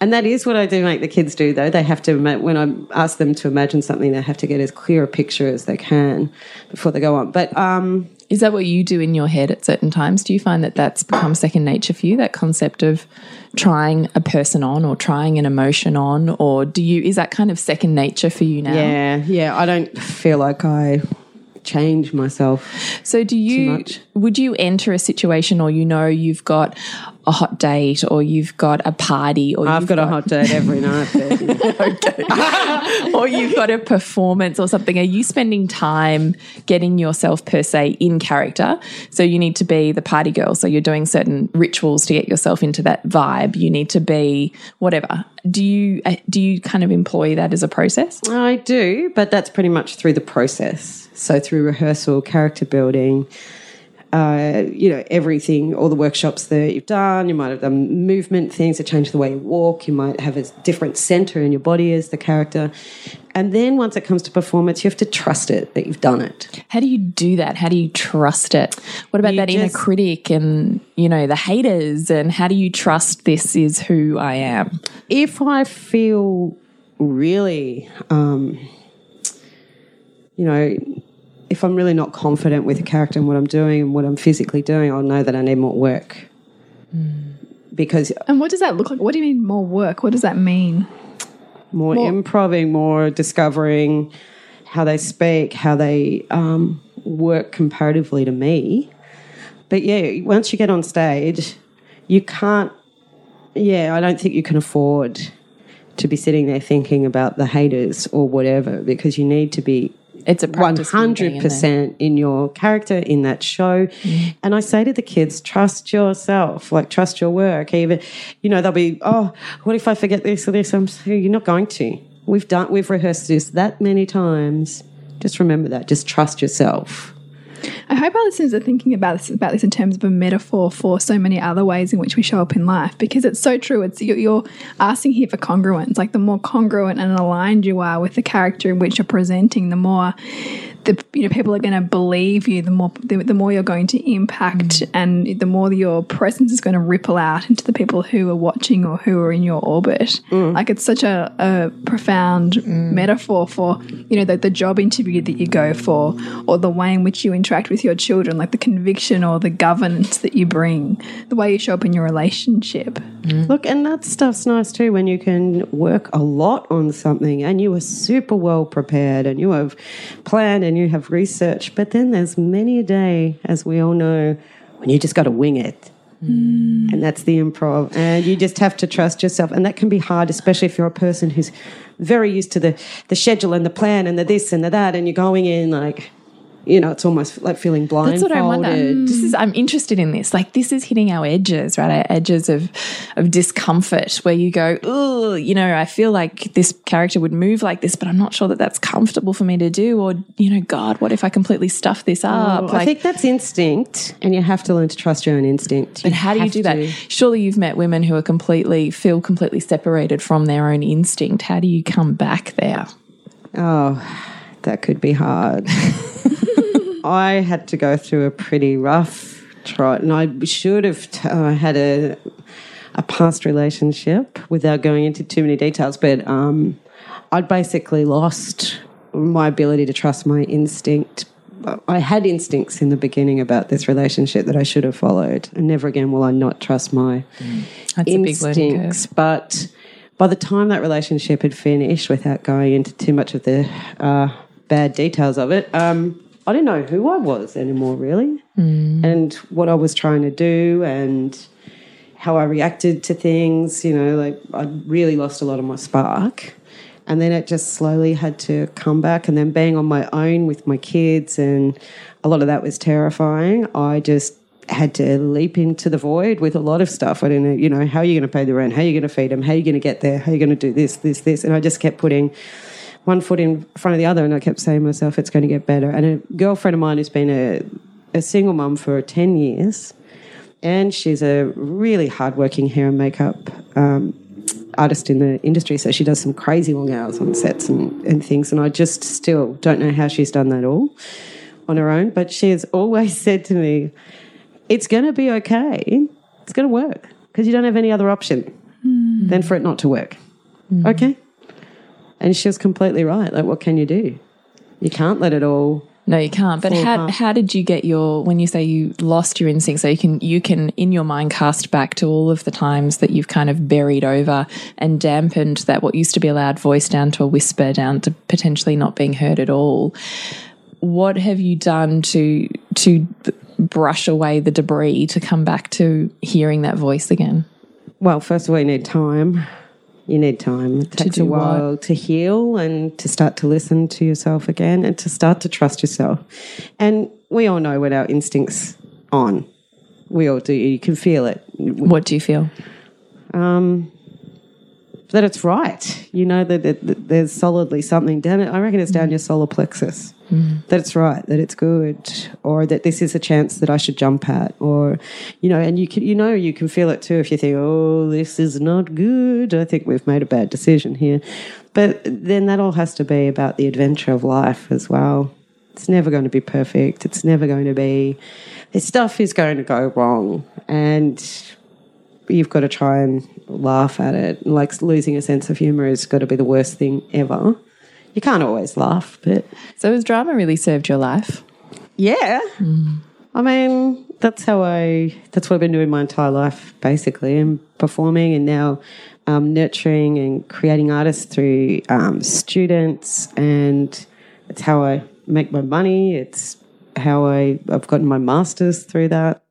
And that is what I do make the kids do, though. They have to, when I ask them to imagine something, they have to get as clear a picture as they can before they go on. But um, Is that what you do in your head at certain times? Do you find that that's become second nature for you? That concept of trying a person on or trying an emotion on, or do you is that kind of second nature for you now? yeah, yeah, I don't feel like I change myself. So do you would you enter a situation or you know you've got a hot date or you've got a party or I've you've got a hot date every night. or you've got a performance or something, are you spending time getting yourself per se in character? So you need to be the party girl. So you're doing certain rituals to get yourself into that vibe. You need to be whatever. Do you uh, do you kind of employ that as a process? I do, but that's pretty much through the process. So through rehearsal, character building, uh, you know, everything, all the workshops that you've done. You might have done movement things that change the way you walk. You might have a different center in your body as the character. And then once it comes to performance, you have to trust it that you've done it. How do you do that? How do you trust it? What about You that inner critic and you know the haters? And how do you trust this is who I am? If I feel really, um, you know, if I'm really not confident with the character and what I'm doing and what I'm physically doing, I'll know that I need more work. Because And what does that look like? What do you mean more work? What does that mean? more, More- improving, more discovering how they speak, how they um, work comparatively to me. But yeah, once you get on stage, you can't. Yeah, I don't think you can afford to be sitting there thinking about the haters or whatever because you need to be It's a practice. of you being hundred in there. percent in your character in that show. Mm. And I say to the kids, trust yourself, like trust your work. Even, you know, they'll be, oh, what if I forget this or this? I'm saying, you're not going to. We've done, we've rehearsed this that many times. Just remember that. Just trust yourself. I hope our listeners are thinking about this about this in terms of a metaphor for so many other ways in which we show up in life because it's so true. It's you're, you're asking here for congruence. Like the more congruent and aligned you are with the character in which you're presenting, the more the you know people are going to believe you. The more the, the more you're going to impact, mm. and the more your presence is going to ripple out into the people who are watching or who are in your orbit. Mm. Like it's such a, a profound mm. metaphor for you know the, the job interview that you go for, or the way in which you interact with your children, like the conviction or the governance that you bring, the way you show up in your relationship. Look, and that stuff's nice too when you can work a lot on something and you are super well prepared and you have planned and you have research. But then there's many a day, as we all know, when you just got to wing it. Mm. And that's the improv. And you just have to trust yourself. And that can be hard, especially if you're a person who's very used to the, the schedule and the plan and the this and the that. And you're going in like, you know, it's almost like feeling blindfolded. That's what I wonder. This is I'm interested in this. Like this is hitting our edges, right? Our edges of of discomfort, where you go, oh, you know, I feel like this character would move like this, but I'm not sure that that's comfortable for me to do. Or you know, God, what if I completely stuff this oh, up? Well, I think that's instinct, and you have to learn to trust your own instinct. But how do you do that? to- Surely you've met women who are completely feel completely separated from their own instinct. How do you come back there? Oh, that could be hard. I had to go through a pretty rough trot, and I should have t- uh, had a a past relationship without going into too many details. But um, I'd basically lost my ability to trust my instinct. I had instincts in the beginning about this relationship that I should have followed, and never again will I not trust my big instincts. But by the time that relationship had finished, without going into too much of the uh, bad details of it, um, I didn't know who I was anymore, really, mm. and what I was trying to do, and how I reacted to things. You know, like I really lost a lot of my spark. And then it just slowly had to come back. And then being on my own with my kids, and a lot of that was terrifying. I just had to leap into the void with a lot of stuff. I didn't know, you know, how are you going to pay the rent? How are you going to feed them? How are you going to get there? How are you going to do this, this, this? And I just kept putting one foot in front of the other, and I kept saying to myself, it's going to get better. And a girlfriend of mine who's been a, a single mum for 10 years, and she's a really hardworking hair and makeup um, artist in the industry. So she does some crazy long hours on sets and, and things. And I just still don't know how she's done that all on her own. But she has always said to me, it's going to be okay. It's going to work because you don't have any other option than for it not to work. Okay. And she was completely right. Like, what can you do? You can't let it all. No, you can't. But how apart. how did you get your when you say you lost your instinct? So you can you can in your mind cast back to all of the times that you've kind of buried over and dampened that what used to be a loud voice down to a whisper, down to potentially not being heard at all. What have you done to to brush away the debris to come back to hearing that voice again? Well, first of all, you need time. You need time. It takes a do what? while to heal and to start to listen to yourself again and to start to trust yourself. And we all know when our instincts on. We all do. You can feel it. What do you feel? Um, That it's right. You know that, that, that there's solidly something down it. I reckon it's down your solar plexus. Mm. That it's right, that it's good, or that this is a chance that I should jump at, or you know, and you can you know you can feel it too if you think, oh, this is not good. I think we've made a bad decision here. But then that all has to be about the adventure of life as well. It's never going to be perfect. It's never going to be. This stuff is going to go wrong, and you've got to try and laugh at it. Like losing a sense of humor has got to be the worst thing ever. You can't always laugh, but So has drama really served your life? yeah. I mean, that's how I, that's what I've been doing my entire life, basically, and performing and now um, nurturing and creating artists through um, students. And it's how I make my money. It's how I, I've gotten my master's through that.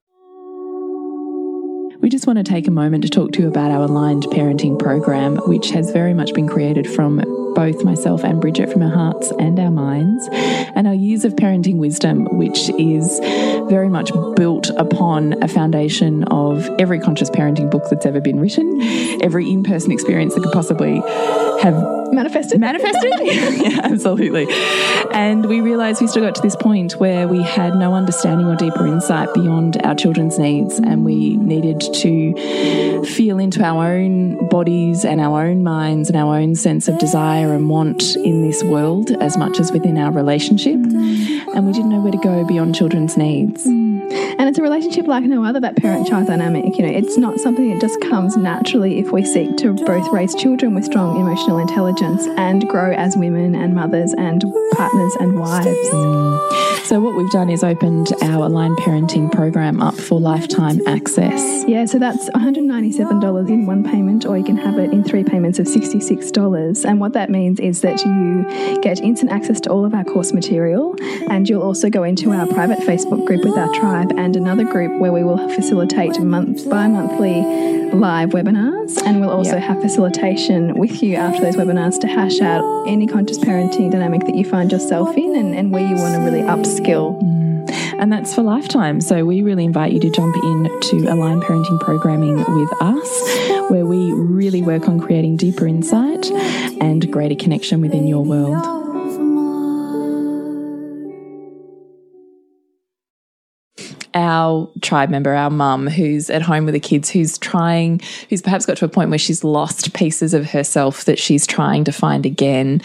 We just want to take a moment to talk to you about our aligned parenting program, which has very much been created from both myself and Bridget from our hearts and our minds, and our years of parenting wisdom, which is very much built upon a foundation of every conscious parenting book that's ever been written, every in person experience that could possibly have Manifested. manifested. yeah, absolutely. And we realized we still got to this point where we had no understanding or deeper insight beyond our children's needs, and we needed to feel into our own bodies and our own minds and our own sense of desire and want in this world as much as within our relationship. And we didn't know where to go beyond children's needs. And it's a relationship like no other, that parent child dynamic. You know, it's not something that just comes naturally if we seek to both raise children with strong emotional intelligence and grow as women and mothers and partners and wives. Mm. So, what we've done is opened our aligned parenting program up for lifetime access. Yeah, so that's $197 in one payment, or you can have it in three payments of $66. And what that means is that you get instant access to all of our course material, and you'll also go into our private Facebook group with our tribe And another group where we will facilitate month bi monthly live webinars. And we'll also Yep. have facilitation with you after those webinars to hash out any conscious parenting dynamic that you find yourself in and, and where you want to really upskill. Mm. And that's for lifetime. So we really invite you to jump in to Align Parenting Programming with us, where we really work on creating deeper insight and greater connection within your world. Our tribe member, our mum, who's at home with the kids, who's trying, who's perhaps got to a point where she's lost pieces of herself that she's trying to find again,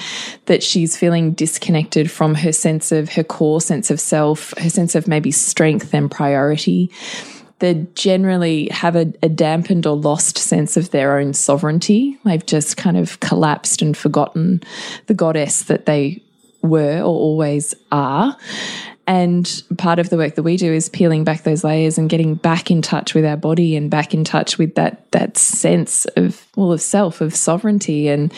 that she's feeling disconnected from her sense of her core sense of self, her sense of maybe strength and priority they generally have a, a, dampened or lost sense of their own sovereignty. They've just kind of collapsed and forgotten the goddess that they were or always are. And part of the work that we do is peeling back those layers and getting back in touch with our body and back in touch with that that sense of well of self, of sovereignty and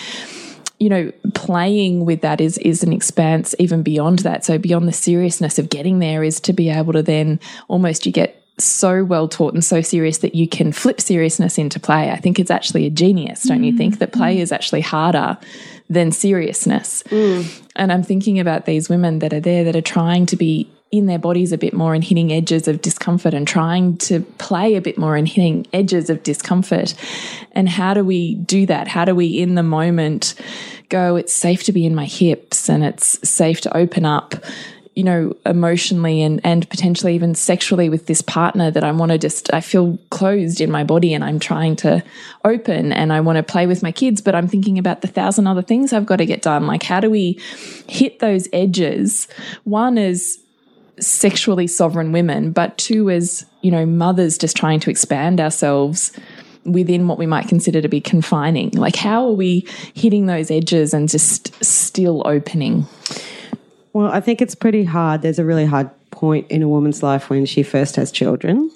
you know, playing with that is is an expanse even beyond that. So beyond the seriousness of getting there is to be able to then almost you get so well taught and so serious that you can flip seriousness into play. I think it's actually a genius, don't you think? That play mm. is actually harder than seriousness. Mm. And I'm thinking about these women that are there that are trying to be in their bodies a bit more and hitting edges of discomfort and trying to play a bit more and hitting edges of discomfort. And how do we do that? How do we, in the moment, go, it's safe to be in my hips and it's safe to open up? You know, emotionally and, and potentially even sexually with this partner that I want to just, I feel closed in my body and I'm trying to open and I want to play with my kids, but I'm thinking about the thousand other things I've got to get done. Like, how do we hit those edges? One is sexually sovereign women, but two as, you know, mothers just trying to expand ourselves within what we might consider to be confining. Like, how are we hitting those edges and just still opening? Well, I think it's pretty hard. There's a really hard point in a woman's life when she first has children.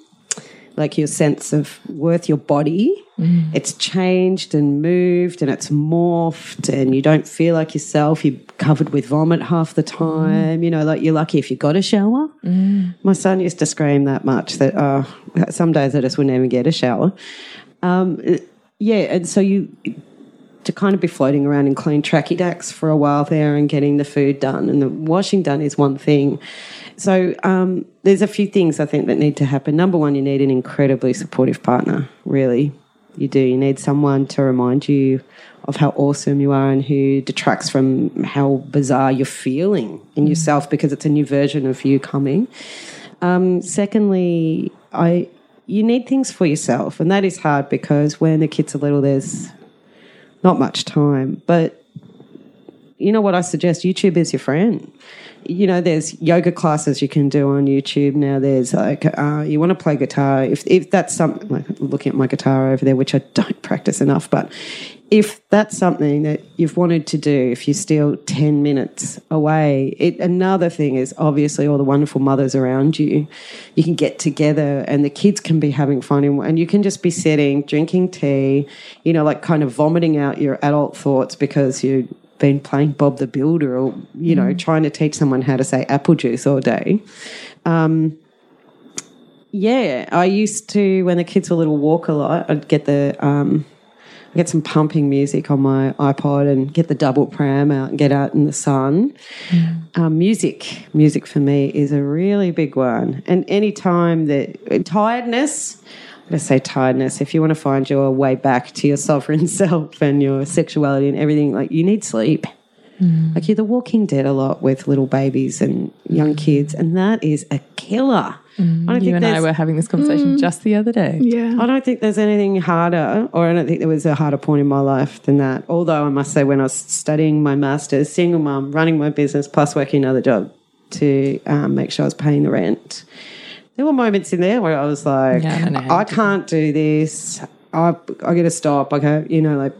Like your sense of worth, your body, mm. it's changed and moved and it's morphed, and you don't feel like yourself. You're covered with vomit half the time. Mm. You know, like you're lucky if you got a shower. Mm. My son used to scream that much that uh, some days I just wouldn't even get a shower. Um, yeah, and so you to kind of be floating around in clean tracky dacks for a while there and getting the food done and the washing done is one thing. So um, there's a few things I think that need to happen. Number one, you need an incredibly supportive partner. Really, you do. You need someone to remind you of how awesome you are and who detracts from how bizarre you're feeling in yourself because it's a new version of you coming. Um, secondly, I you need things for yourself, and that is hard because when the kids are little, there's not much time. But you know what I suggest? YouTube is your friend. You know, there's yoga classes you can do on YouTube now. There's like, uh, you want to play guitar. If, if that's something, like looking at my guitar over there, which I don't practice enough, but if that's something that you've wanted to do, if you're still 10 minutes away, it, another thing is obviously all the wonderful mothers around you. You can get together and the kids can be having fun and, and you can just be sitting, drinking tea, you know, like kind of vomiting out your adult thoughts because you've been playing Bob the Builder or, you know, trying to teach someone how to say apple juice all day. Um, yeah, I used to, when the kids were little, walk a lot. I'd get the, um, get some pumping music on my iPod and get the double pram out and get out in the sun. Mm. Um, music, music for me is a really big one. And any time that tiredness, I'm going to say tiredness, if you want to find your way back to your sovereign self and your sexuality and everything, like you need sleep. Mm. Like you're the walking dead a lot with little babies and young kids, and that is a killer. Mm, I don't you and I were having this conversation mm, just the other day. Yeah. I don't think there's anything harder, or I don't think there was a harder point in my life than that. Although I must say, when I was studying my master's, single mum, running my business, plus working another job to um, make sure I was paying the rent, there were moments in there where I was like, yeah, I, I can't do this. I, I got to stop. I go, you know, like,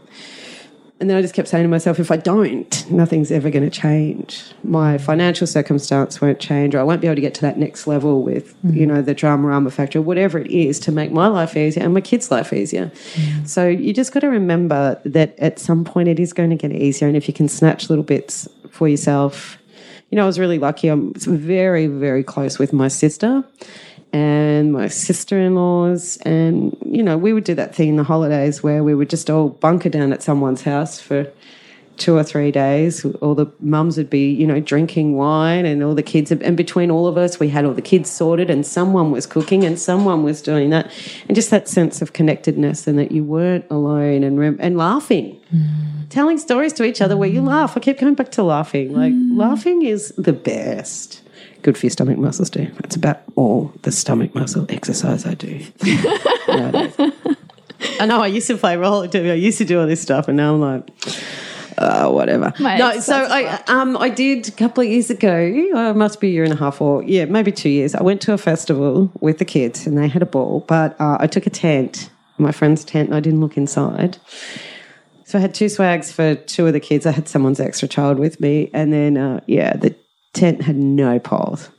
and then I just kept saying to myself, if I don't, nothing's ever going to change. My financial circumstance won't change, or I won't be able to get to that next level with, mm. you know, the Drama Rama Factory, whatever it is to make my life easier and my kids' life easier. Mm. So you just got to remember that at some point it is going to get easier. And if you can snatch little bits for yourself, you know, I was really lucky. I'm very, very close with my sister. And my sister in laws. And, you know, we would do that thing in the holidays where we would just all bunker down at someone's house for two or three days. All the mums would be, you know, drinking wine, and all the kids. And between all of us, we had all the kids sorted, and someone was cooking, and someone was doing that, and just that sense of connectedness, and that you weren't alone, and rem- and laughing, mm. telling stories to each other where you laugh. I keep going back to laughing. Like mm. laughing is the best. Good for your stomach muscles too. That's about all the stomach muscle exercise I do. I know I used to play roller derby. I used to do all this stuff, and now I'm like, uh, whatever. My no, so I um I did a couple of years ago. Uh, must be a year and a half or yeah, maybe two years. I went to a festival with the kids, and they had a ball. But uh, I took a tent, my friend's tent, and I didn't look inside. So I had two swags for two of the kids. I had someone's extra child with me, and then uh, yeah, the tent had no poles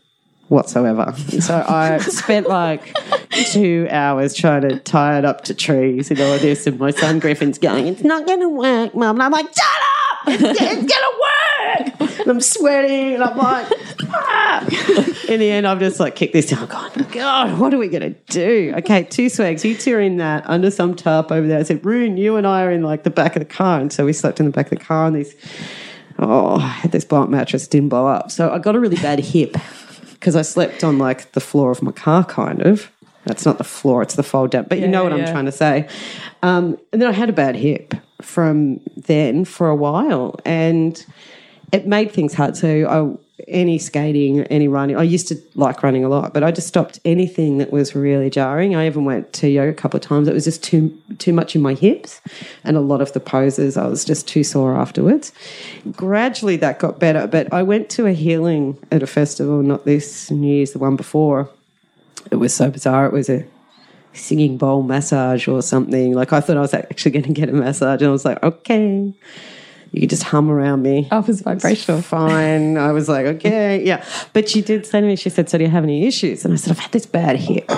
whatsoever. So I spent like two hours trying to tie it up to trees and all this, and my son Griffin's going, "It's not going to work, mum." And I'm like, "Shut up! It's, going to work!" And I'm sweating, and I'm like, ah. in the end, I've just like kicked this down. I'm God, what are we going to do? Okay, two swags. You two are in that under some tarp over there. I said, Rune, you and I are in like the back of the car, and so we slept in the back of the car, and these. Oh, I had this bunk mattress didn't blow up. So I got a really bad hip because I slept on like the floor of my car, kind of. That's not the floor, it's the fold down. But you know what I'm trying to say. Um, and then I had a bad hip from then for a while. And it made things hard. So I, any skating, any running, I used to like running a lot, but I just stopped anything that was really jarring. I even went to yoga a couple of times. It was just too too much in my hips, and a lot of the poses I was just too sore afterwards. Gradually, that got better, but I went to a healing at a festival, not this New Year's, the one before. It was so bizarre. It was a singing bowl massage or something. Like I thought I was actually going to get a massage, and I was like, okay. You could just hum around me. Oh, it was vibrational. Fine. I was like, okay, yeah. But she did say to me, she said, So do you have any issues? And I said, I've had this bad hip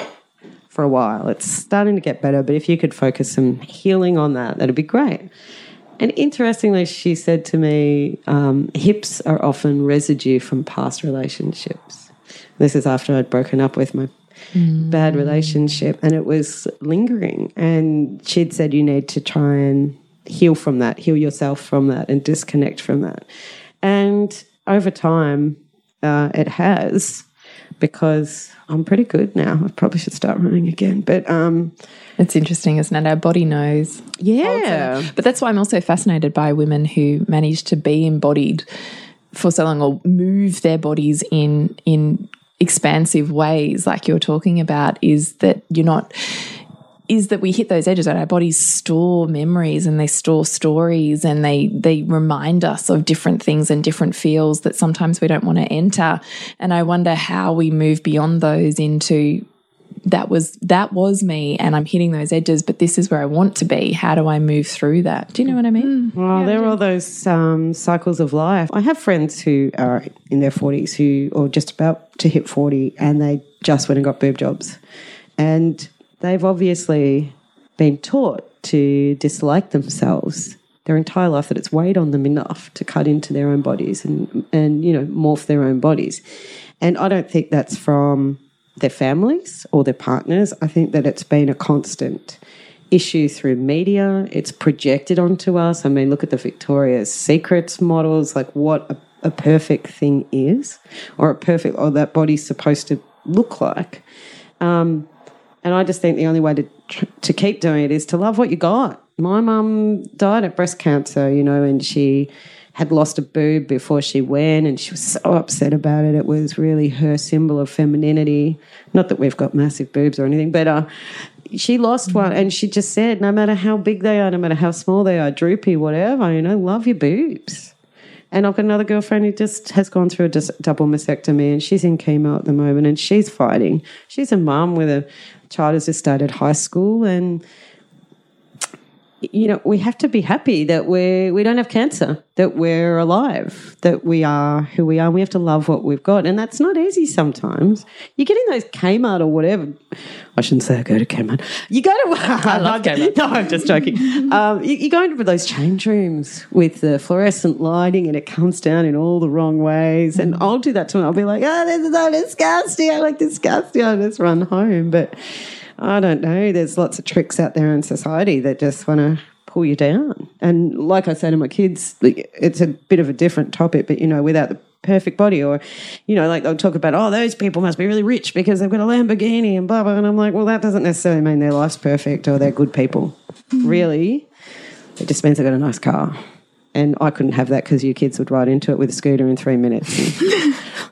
for a while. It's starting to get better, but if you could focus some healing on that, that'd be great. And interestingly, she said to me, um, hips are often residue from past relationships. This is after I'd broken up with my bad relationship and it was lingering. And she'd said, You need to try and heal from that, heal yourself from that, and disconnect from that. And over time, uh, it has because I'm pretty good now. I probably should start running again. But um, It's interesting, isn't it? Our body knows. yeah. But that's why I'm also fascinated by women who manage to be embodied for so long or move their bodies in in expansive ways like you're talking about is that you're not is that we hit those edges that our bodies store memories and they store stories and they they remind us of different things and different feels that sometimes we don't want to enter. And i wonder how we move beyond those into that was that was me and i'm hitting those edges but this is where i want to be. How do i move through that? Do you know what i mean? Well, there are all those um, cycles of life. I have friends who are in their 40s who, or just about to hit 40, and they just went and got boob jobs. And they've obviously been taught to dislike themselves their entire life, that it's weighed on them enough to cut into their own bodies and, and you know, morph their own bodies. And I don't think that's from their families or their partners. I think that it's been a constant issue through media. It's projected onto us. I mean, look at the Victoria's Secrets models, like what a, a perfect thing is, or a perfect, or that body's supposed to look like. Um, and I just think the only way to to keep doing it is to love what you got. My mum died of breast cancer, you know, and she had lost a boob before she went, and she was so upset about it. It was really her symbol of femininity. Not that we've got massive boobs or anything, but uh, she lost one, and she just said, no matter how big they are, no matter how small they are, droopy, whatever, you know, love your boobs. And I've got another girlfriend who just has gone through a double mastectomy and she's in chemo at the moment and she's fighting. She's a mum with a child has just started high school and you know, we have to be happy that we're we don't have cancer, that we're alive, that we are who we are. And we have to love what we've got, and that's not easy sometimes. You're getting those Kmart or whatever. I shouldn't say I go to Kmart. You go to. I love Kmart. No, I'm just joking. um, you, you go into those change rooms with the fluorescent lighting, and it comes down in all the wrong ways. And I'll do that to them. I'll be like, "Oh, this is so disgusting. I like disgusting." I just run home, but. I don't know. There's lots of tricks out there in society that just want to pull you down. And like I say to my kids, it's a bit of a different topic, but you know, without the perfect body, or you know, like they'll talk about, oh, those people must be really rich because they've got a Lamborghini and blah blah. And I'm like, well, that doesn't necessarily mean their life's perfect or they're good people. Hmm. Really, it just means they've got a nice car. And I couldn't have that because your kids would ride into it with a scooter in three minutes.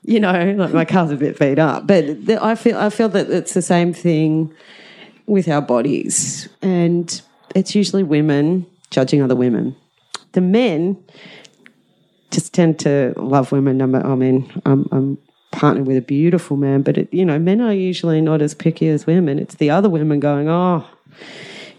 You know, like my car's a bit beat up, but I feel I feel that it's the same thing with our bodies, and it's usually women judging other women. The men just tend to love women. I'm- I mean, I'm, I'm partnered with a beautiful man, but it, you know, men are usually not as picky as women. It's the other women going, oh,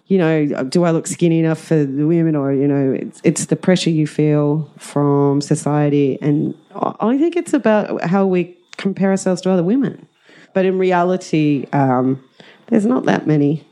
you know, do I look skinny enough for the women, or you know, it's it's the pressure you feel from society, and I think it's about how we compare ourselves to other women. But in reality, um, there's not that many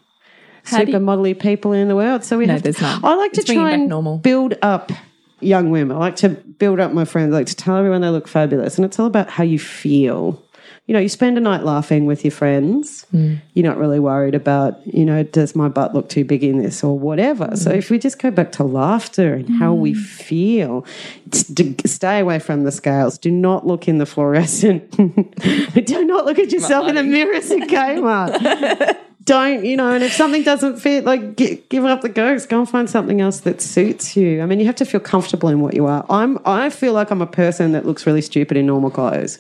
How you- supermodelly people in the world. So we No, have. there's to, not. I like to It's bringing try and normal. build up young women. I like to build up my friends. I like to tell everyone they look fabulous, and it's all about how you feel. You know, you spend a night laughing with your friends. Mm. You're not really worried about, you know, does my butt look too big in this or whatever. So Mm. if we just go back to laughter and how we feel, s- d- stay away from the scales. Do not look in the fluorescent. Do not look at yourself in the mirrors at Kmart. Don't, you know, and if something doesn't fit, like gi- give up the ghost. Go and find something else that suits you. I mean, you have to feel comfortable in what you are. I'm, I feel like I'm a person that looks really stupid in normal clothes.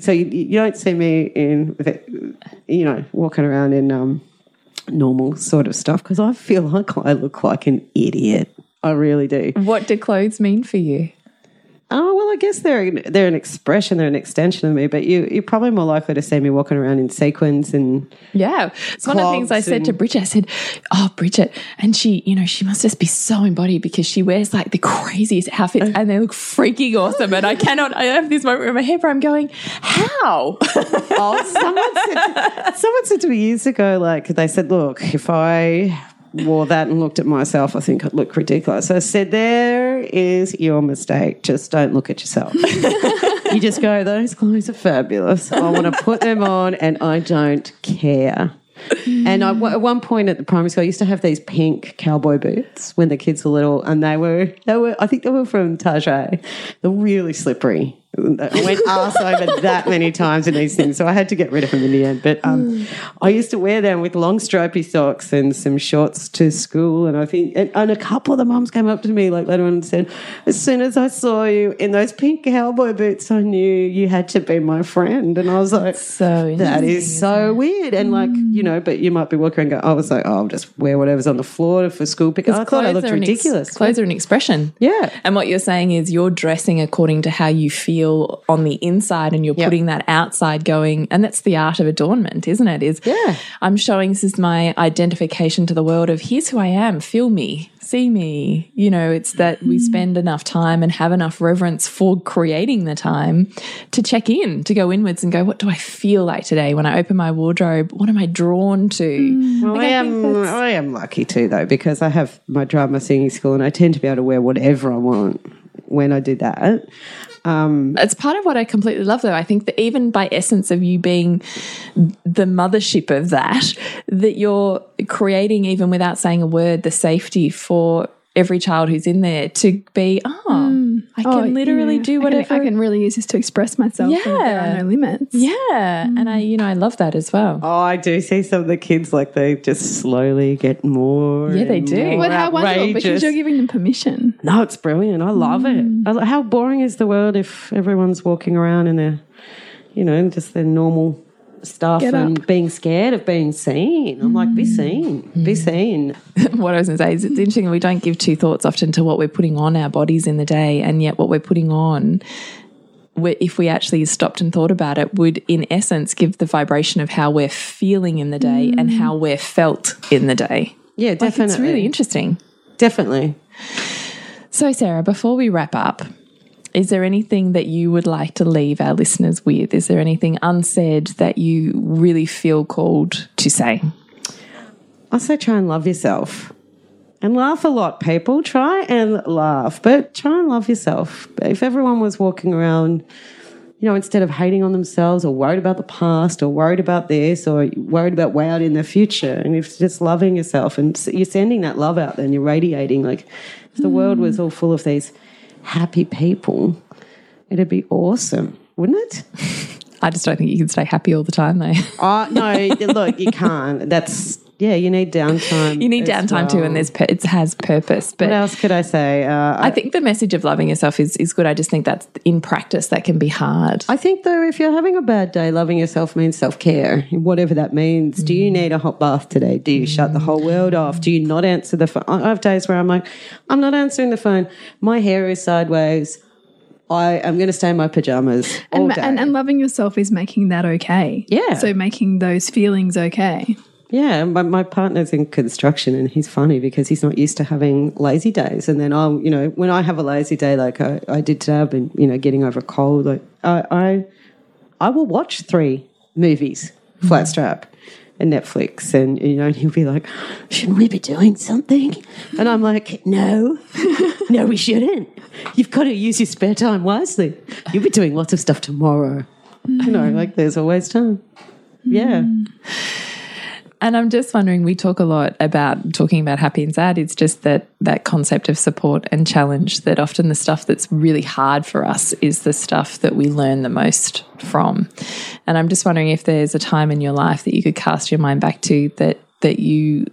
So you, you don't see me in, you know, walking around in um, normal sort of stuff because I feel like I look like an idiot. I really do. What do clothes mean for you? Oh well, I guess they're they're an expression, they're an extension of me. But you you're probably more likely to see me walking around in sequins and Yeah. It's one of the things I said to Bridget. I said, Oh, Bridget. And she, you know, she must just be so embodied because she wears like the craziest outfits oh. and they look freaking awesome. And I cannot, I have this moment in my head where I'm going, How? oh, someone said someone said to me years ago, like they said, look, if I wore that and looked at myself, I think I'd look ridiculous. I said, there is your mistake. Just don't look at yourself. you just go, those clothes are fabulous. I want to put them on, and I don't care. And I, at one point at the primary school, I used to have these pink cowboy boots when the kids were little, and they were they were I think they were from Target. They're really slippery. I went arse over that many times in these things, so I had to get rid of them in the end. But um, I used to wear them with long stripy socks and some shorts to school. And I think, and, and a couple of the mums came up to me like later on and said, "As soon as I saw you in those pink cowboy boots, I knew you had to be my friend." And I was like, so that is so weird. And like, you know, but you might be walking around and go, I was like, oh, I'll just wear whatever's on the floor for school because I thought I looked are ex- ridiculous. clothes are an expression. Yeah. And what you're saying is you're dressing according to how you feel on the inside and you're Yep. putting that outside going. And that's the art of adornment, isn't it? Is Yeah. I'm showing this is my identification to the world of here's who I am, feel me, see me. You know, it's that we mm. spend enough time and have enough reverence for creating the time to check in, to go inwards and go, what do I feel like today? When I open my wardrobe, what am I drawn to? Mm. Well, I am I am lucky too though because I have my drama singing school and I tend to be able to wear whatever I want when I do that. Um, It's part of what I completely love, though. I think that even by essence of you being the mothership of that, that you're creating, even without saying a word, the safety for every child who's in there to be, oh, I can Oh, literally yeah. do I can- whatever. I can, really use this to express myself. and there Yeah. are no limits. yeah. And I, you know, I love that as well. oh, I do see some of the kids like they just slowly get more. Yeah, they do. more But how wonderful because you're giving them permission. No, it's brilliant. I love it. Mm. How boring is the world if everyone's walking around in their, you know, just their normal stuff Get and up. being scared of being seen? I'm like, be mm. seen, be mm. seen. what I was going to say is it's interesting we don't give two thoughts often to what we're putting on our bodies in the day, and yet what we're putting on, if we actually stopped and thought about it, would in essence give the vibration of how we're feeling in the day and mm. how we're felt in the day. Yeah, Like, definitely. it's really interesting. definitely. So, Sarah, before we wrap up, is there anything that you would like to leave our listeners with? Is there anything unsaid that you really feel called to say? I say try and love yourself. And laugh a lot, people. Try and laugh, but try and love yourself. If everyone was walking around, you know, instead of hating on themselves or worried about the past or worried about this or worried about way out in the future, and if just loving yourself and you're sending that love out there and you're radiating, like if the world was all full of these happy people, it'd be awesome, wouldn't it? I just don't think you can stay happy all the time, though. Oh, no, look, you can't. That's, yeah, you need downtime. you need downtime too, and there's it has purpose. But What else could I say? Uh, I think the message of loving yourself is, is good. I just think that's in practice that can be hard. I think though, if you're having a bad day, loving yourself means self care, whatever that means. Do you need a hot bath today? Do you shut the whole world off? Do you not answer the phone? I have days where I'm like, I'm not answering the phone. My hair is sideways. I am going to stay in my pajamas all And, and, and loving yourself is making that okay. Yeah. So making those feelings okay. Yeah, my, my partner's in construction and he's funny because he's not used to having lazy days. And then I'll, you know, when I have a lazy day like I, I did today, I've been, you know, getting over a cold. Like I, I, I will watch three movies, mm-hmm. flat strap, and Netflix, and you know, and he'll be like, "Shouldn't we be doing something?" And I'm like, "No, no, we shouldn't. You've got to use your spare time wisely. You'll be doing lots of stuff tomorrow. You know, mm. like there's always time. Yeah." Mm. And I'm just wondering, we talk a lot about talking about happy and sad. It's just that that concept of support and challenge that often the stuff that's really hard for us is the stuff that we learn the most from. And I'm just wondering if there's a time in your life that you could cast your mind back to that that you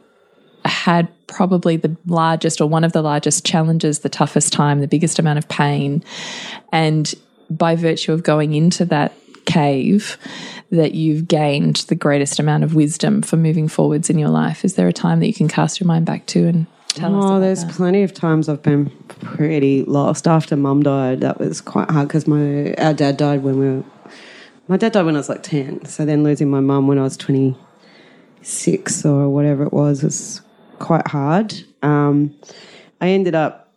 had probably the largest or one of the largest challenges, the toughest time, the biggest amount of pain. And by virtue of going into that cave, that you've gained the greatest amount of wisdom for moving forwards in your life. Is there a time that you can cast your mind back to and tell us? Oh, there's that? plenty of times I've been pretty lost. After mum died, that was quite hard because my our dad died when we were. My dad died when I was like ten. So then losing my mum when I was twenty six or whatever it was was quite hard. Um, I ended up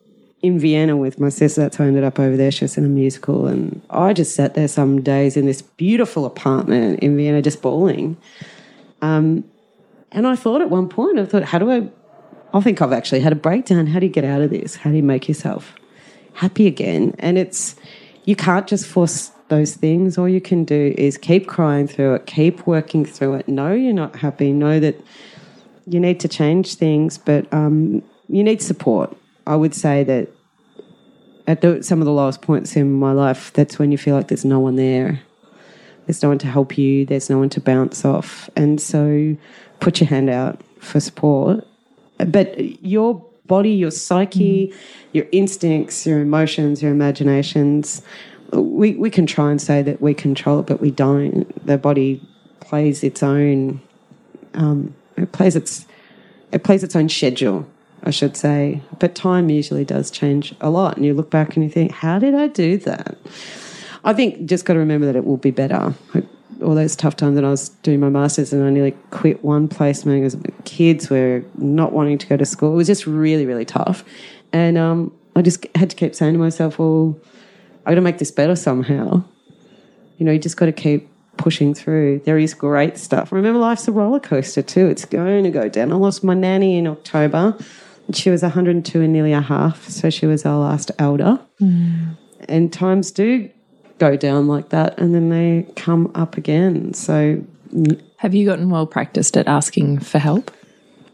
in Vienna with my sister. That's how I ended up over there. She was in a musical, and I just sat there some days in this beautiful apartment in Vienna, just bawling. Um, and I thought at one point, I thought, how do I? I think I've actually had a breakdown. How do you get out of this? How do you make yourself happy again? And it's you can't just force those things. All you can do is keep crying through it, keep working through it. Know you're not happy. Know that you need to change things, but um, you need support. I would say that at the, some of the lowest points in my life, that's when you feel like there's no one there. There's no one to help you. There's no one to bounce off. And so put your hand out for support. But your body, your psyche, your instincts, your emotions, your imaginations, we, we can try and say that we control it, but we don't. The body plays its own, um, it plays its, it plays its own schedule, I should say. But time usually does change a lot. And you look back and you think, how did I do that? I think just got to remember that it will be better. All those tough times that I was doing my masters and I nearly quit one placement because kids were not wanting to go to school. It was just really, really tough, and um, I just had to keep saying to myself, "Well, I got to make this better somehow." You know, you just got to keep pushing through. There is great stuff. Remember, life's a roller coaster too. It's going to go down. I lost my nanny in October. She was 102 and nearly a half, so she was our last elder. And times do go down like that and then they come up again. So Have you gotten well practiced at asking for help?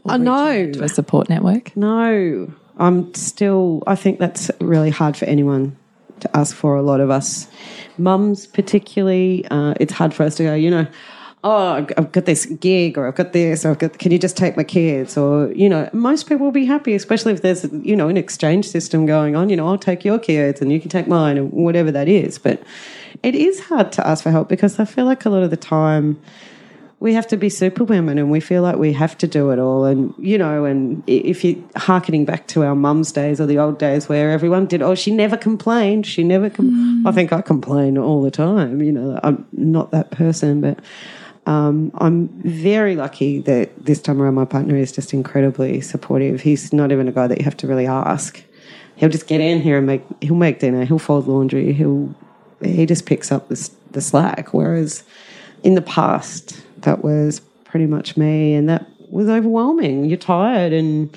I know. To a support network? No, I'm still, I think that's really hard for anyone to ask for. A lot of us mums, particularly, uh, it's hard for us to go, you know, oh, I've got this gig or I've got this or I've got, can you just take my kids? Or, you know, most people will be happy, especially if there's, you know, an exchange system going on. You know, I'll take your kids and you can take mine or whatever that is. But it is hard to ask for help because I feel like a lot of the time, we have to be superwomen and we feel like we have to do it all. And, you know, and if you're harkening back to our mum's days or the old days where everyone did, oh, she never complained. She never, com-. I think I complain all the time. You know, I'm not that person, but Um, I'm very lucky that this time around my partner is just incredibly supportive. He's not even a guy that you have to really ask. He'll just get in here and make. He'll make dinner. He'll fold laundry. He'll. He just picks up the the slack. Whereas in the past, that was pretty much me, and that was overwhelming. You're tired, and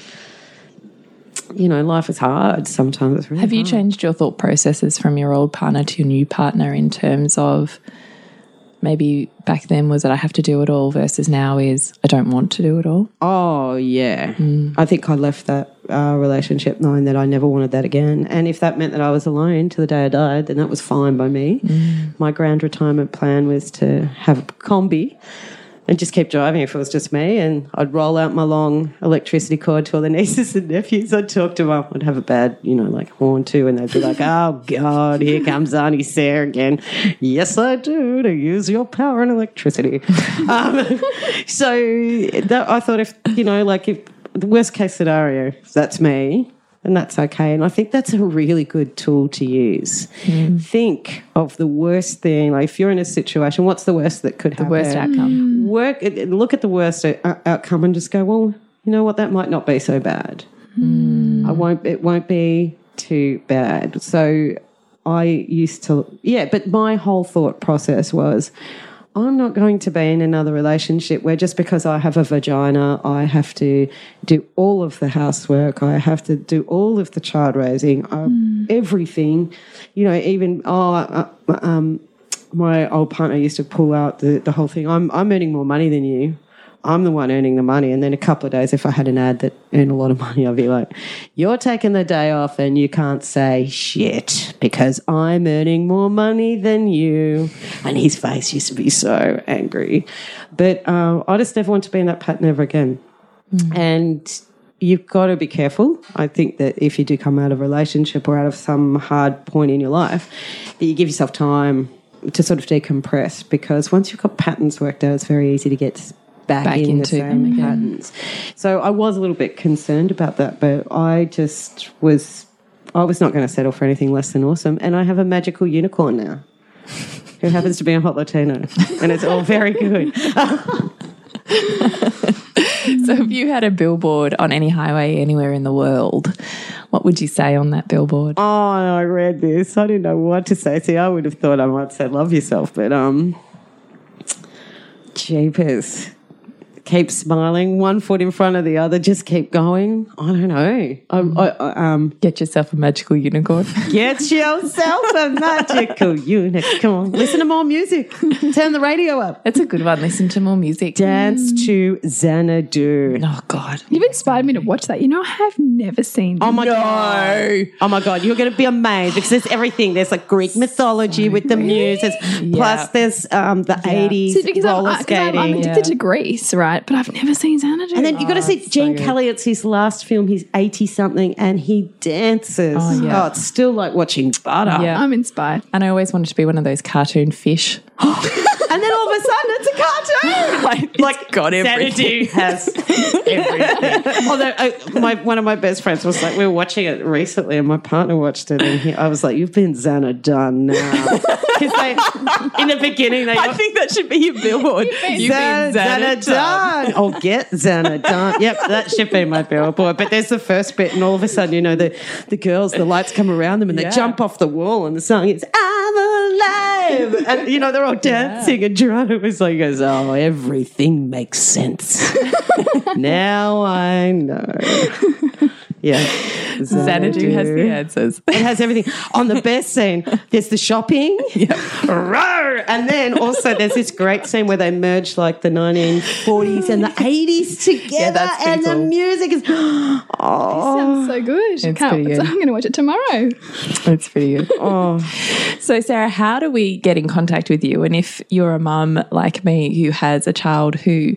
you know life is hard. Sometimes it's really Have you hard. changed your thought processes from your old partner to your new partner in terms of maybe back then was that I have to do it all versus now is I don't want to do it all? Oh yeah, I think I left that uh, relationship knowing that I never wanted that again. And if that meant that I was alone till the day I died, then that was fine by me. My grand retirement plan was to have a combi and just keep driving if it was just me. And I'd roll out my long electricity cord to all the nieces and nephews. I'd talk to them. I'd have a bad, you know, like horn too, and they'd be like, "Oh God, here comes Auntie Sarah again." yes, I do to use your power and electricity. um, so that, I thought if you know, like if the worst case scenario, that's me. And that's okay. And I think that's a really good tool to use. Mm. Think of the worst thing. Like if you're in a situation, what's the worst that could happen? The worst outcome. Mm. work look at the worst outcome and just go well you know what that might not be so bad mm. i won't it won't be too bad so i used to yeah but my whole thought process was i'm not going to be in another relationship where just because i have a vagina i have to do all of the housework i have to do all of the child raising uh, everything you know even oh uh, um my old partner used to pull out the, the whole thing. I'm I'm earning more money than you. I'm the one earning the money. And then a couple of days, if I had an ad that earned a lot of money, I'd be like, You're taking the day off and you can't say shit because I'm earning more money than you. And his face used to be so angry. But um, I just never want to be in that pattern ever again. And you've got to be careful. I think that if you do come out of a relationship or out of some hard point in your life, that you give yourself time to sort of decompress because once you've got patterns worked out, it's very easy to get back, Back in the into same them again. patterns. So I was a little bit concerned about that, but I just was. I was not going to settle for anything less than awesome, and I have a magical unicorn now, who happens to be a hot Latino, and it's all very good. So if you had a billboard on any highway anywhere in the world, what would you say on that billboard? Oh, I read this. I didn't know what to say. See, I would have thought I might say love yourself, but um, jeepers. Keep smiling, one foot in front of the other, just keep going. I don't know. I, I, I, um, Get yourself a magical unicorn. get yourself a magical unicorn. Come on, listen to more music. Turn the radio up. That's a good one. Listen to more music. Dance to Xanadu. Oh God. You've inspired me to watch that. You know, I have never seen. Oh my god! Oh my god! You're going to be amazed because there's everything. There's like Greek mythology with the muses. Plus, there's um, the '80s See, because roller I- 'cause skating. I'm, I'm addicted to Grease, right? But I've never seen Xanadu. and then you've got to see Gene Kelly. It's his last film. He's 80 something and he dances. Oh, yeah. it's still like watching butter. Yeah. I'm inspired. And I always wanted to be one of those cartoon fish. And then all of a sudden, it's a cartoon. Like, like got Xanadu has everything. Although uh, my one of my best friends was like, we were watching it recently, and my partner watched it, and he, I was like, "You've been Xana done now." Because they, in the beginning, they I think that should be your billboard. You've Xana, been Xana done. Oh, get Xana done. Yep, that should be my billboard. But there's the first bit, and all of a sudden, you know, the, the girls, the lights come around them, and they jump off the wall, and the song is "I'm alive," and you know they're all dancing. And Geronimo was like goes, "Oh, everything makes sense." now I know. Yeah, Xanadu has the answers. it has everything. On the best scene, there's the shopping. Roar! And then also there's this great scene where they merge like the 1940s and the 80s together. that's pretty and the music is. Oh. Sounds so oh. good. It's Can't, good. I'm going to watch it tomorrow. That's pretty good. Oh. So, Sarah, how do we get in contact with you? And if you're a mum like me who has a child who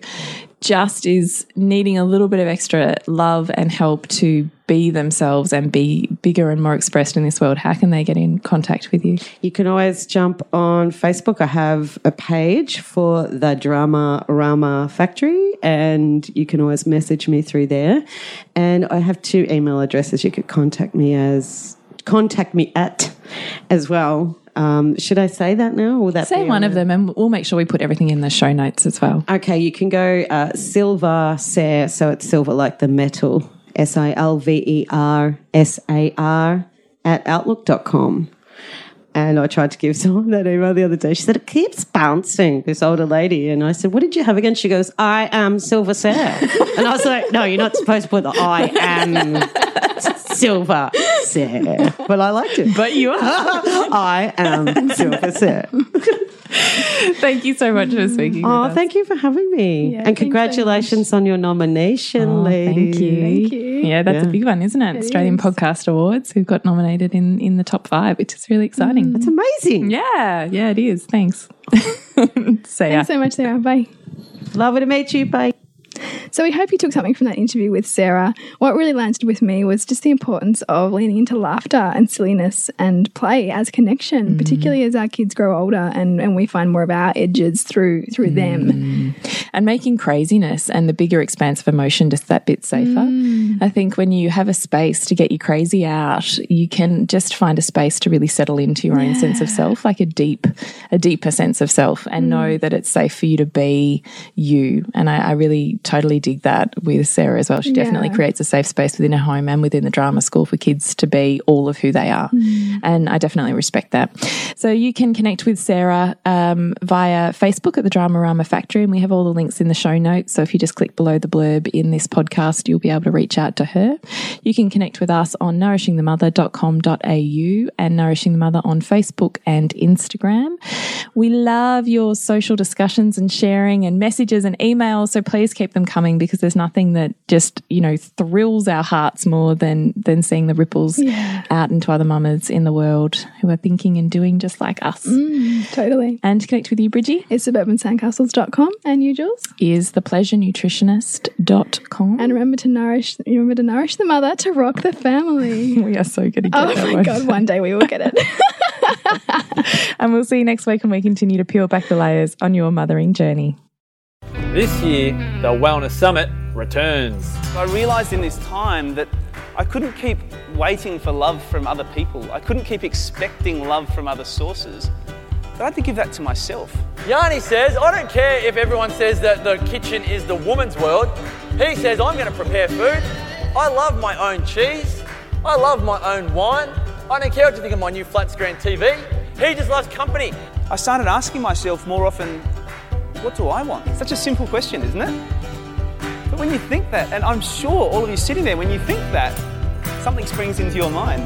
just is needing a little bit of extra love and help to be themselves and be bigger and more expressed in this world, how can they get in contact with you? You can always jump on Facebook. I have a page for the Drama Rama Factory, and you can always message me through there. And I have two email addresses you could contact me as contact me at as well. Um, should I say that now? Or will that Say one on of them, and we'll make sure we put everything in the show notes as well. Okay, you can go uh, Silver Sar, so it's silver like the metal, S I L V E R S A R, at outlook.com. And I tried to give someone that email the other day. She said, It keeps bouncing, this older lady. And I said, What did you have again? She goes, I am Silver Sar. and I was like, No, you're not supposed to put the I am Silver Sar. But I liked it. But you are. I am Silver Sar. thank you so much for speaking. Oh, with us. thank you for having me. Yeah, and thanks so congratulations on your nomination, Oh, ladies. Thank you. Thank you. Yeah, that's Yeah. a big one, isn't it? Australian Podcast Awards, We've got nominated in in the top five, which is really exciting. It's amazing. Yeah, yeah, it is. Thanks. so Thanks so much, Sarah. Bye. Lovely to meet you. Bye. So we hope you took something from that interview with Sarah. What really landed with me was just the importance of leaning into laughter and silliness and play as connection, mm. particularly as our kids grow older and, and we find more of our edges through through mm. them. and making craziness and the bigger expanse of emotion just that bit safer. Mm. I think when you have a space to get your crazy out, you can just find a space to really settle into your own sense of self, like a deep, a deeper sense of self, and know that it's safe for you to be you. And I, I really totally dig that with Sarah as well. She definitely Yeah. creates a safe space within her home and within the drama school for kids to be all of who they are. And I definitely respect that. So you can connect with Sarah um, via Facebook at the Drama Rama Factory, and we have all the links in the show notes. So if you just click below the blurb in this podcast, you'll be able to reach out to her. You can connect with us on nourishingthemother.com.au and Nourishing the Mother on Facebook and Instagram. We love your social discussions and sharing and messages and emails. So please keep them coming because there's nothing that just, you know, thrills our hearts more than than seeing the ripples out into other mamas in the world who are thinking and doing just like us. Mm, totally. And to connect with you, Bridgie, It's suburbansandcastles.com and you, Jules. is thepleasurenutritionist.com. And remember to nourish remember to nourish the mother to rock the family. we are so good at Oh that my one. god, one day we will get it. And we'll see you next week when we continue to peel back the layers on your mothering journey. This year, the Wellness Summit returns. I realized in this time that I couldn't keep waiting for love from other people. I couldn't keep expecting love from other sources. But I had to give that to myself. Yanni says, I don't care if everyone says that the kitchen is the woman's world. He says, I'm going to prepare food. I love my own cheese. I love my own wine. I don't care what you think of my new flat screen TV. He just loves company. I started asking myself more often, what do I want? Such a simple question, isn't it? But when you think that, and I'm sure all of you sitting there, when you think that, something springs into your mind.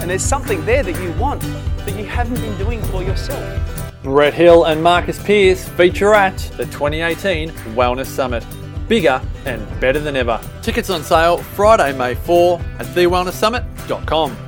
And there's something there that you want that you haven't been doing for yourself. Brett Hill and Marcus Pierce feature at the 2018 Wellness Summit. Bigger and better than ever. Tickets on sale Friday, May 4 at thewellnesssummit.com.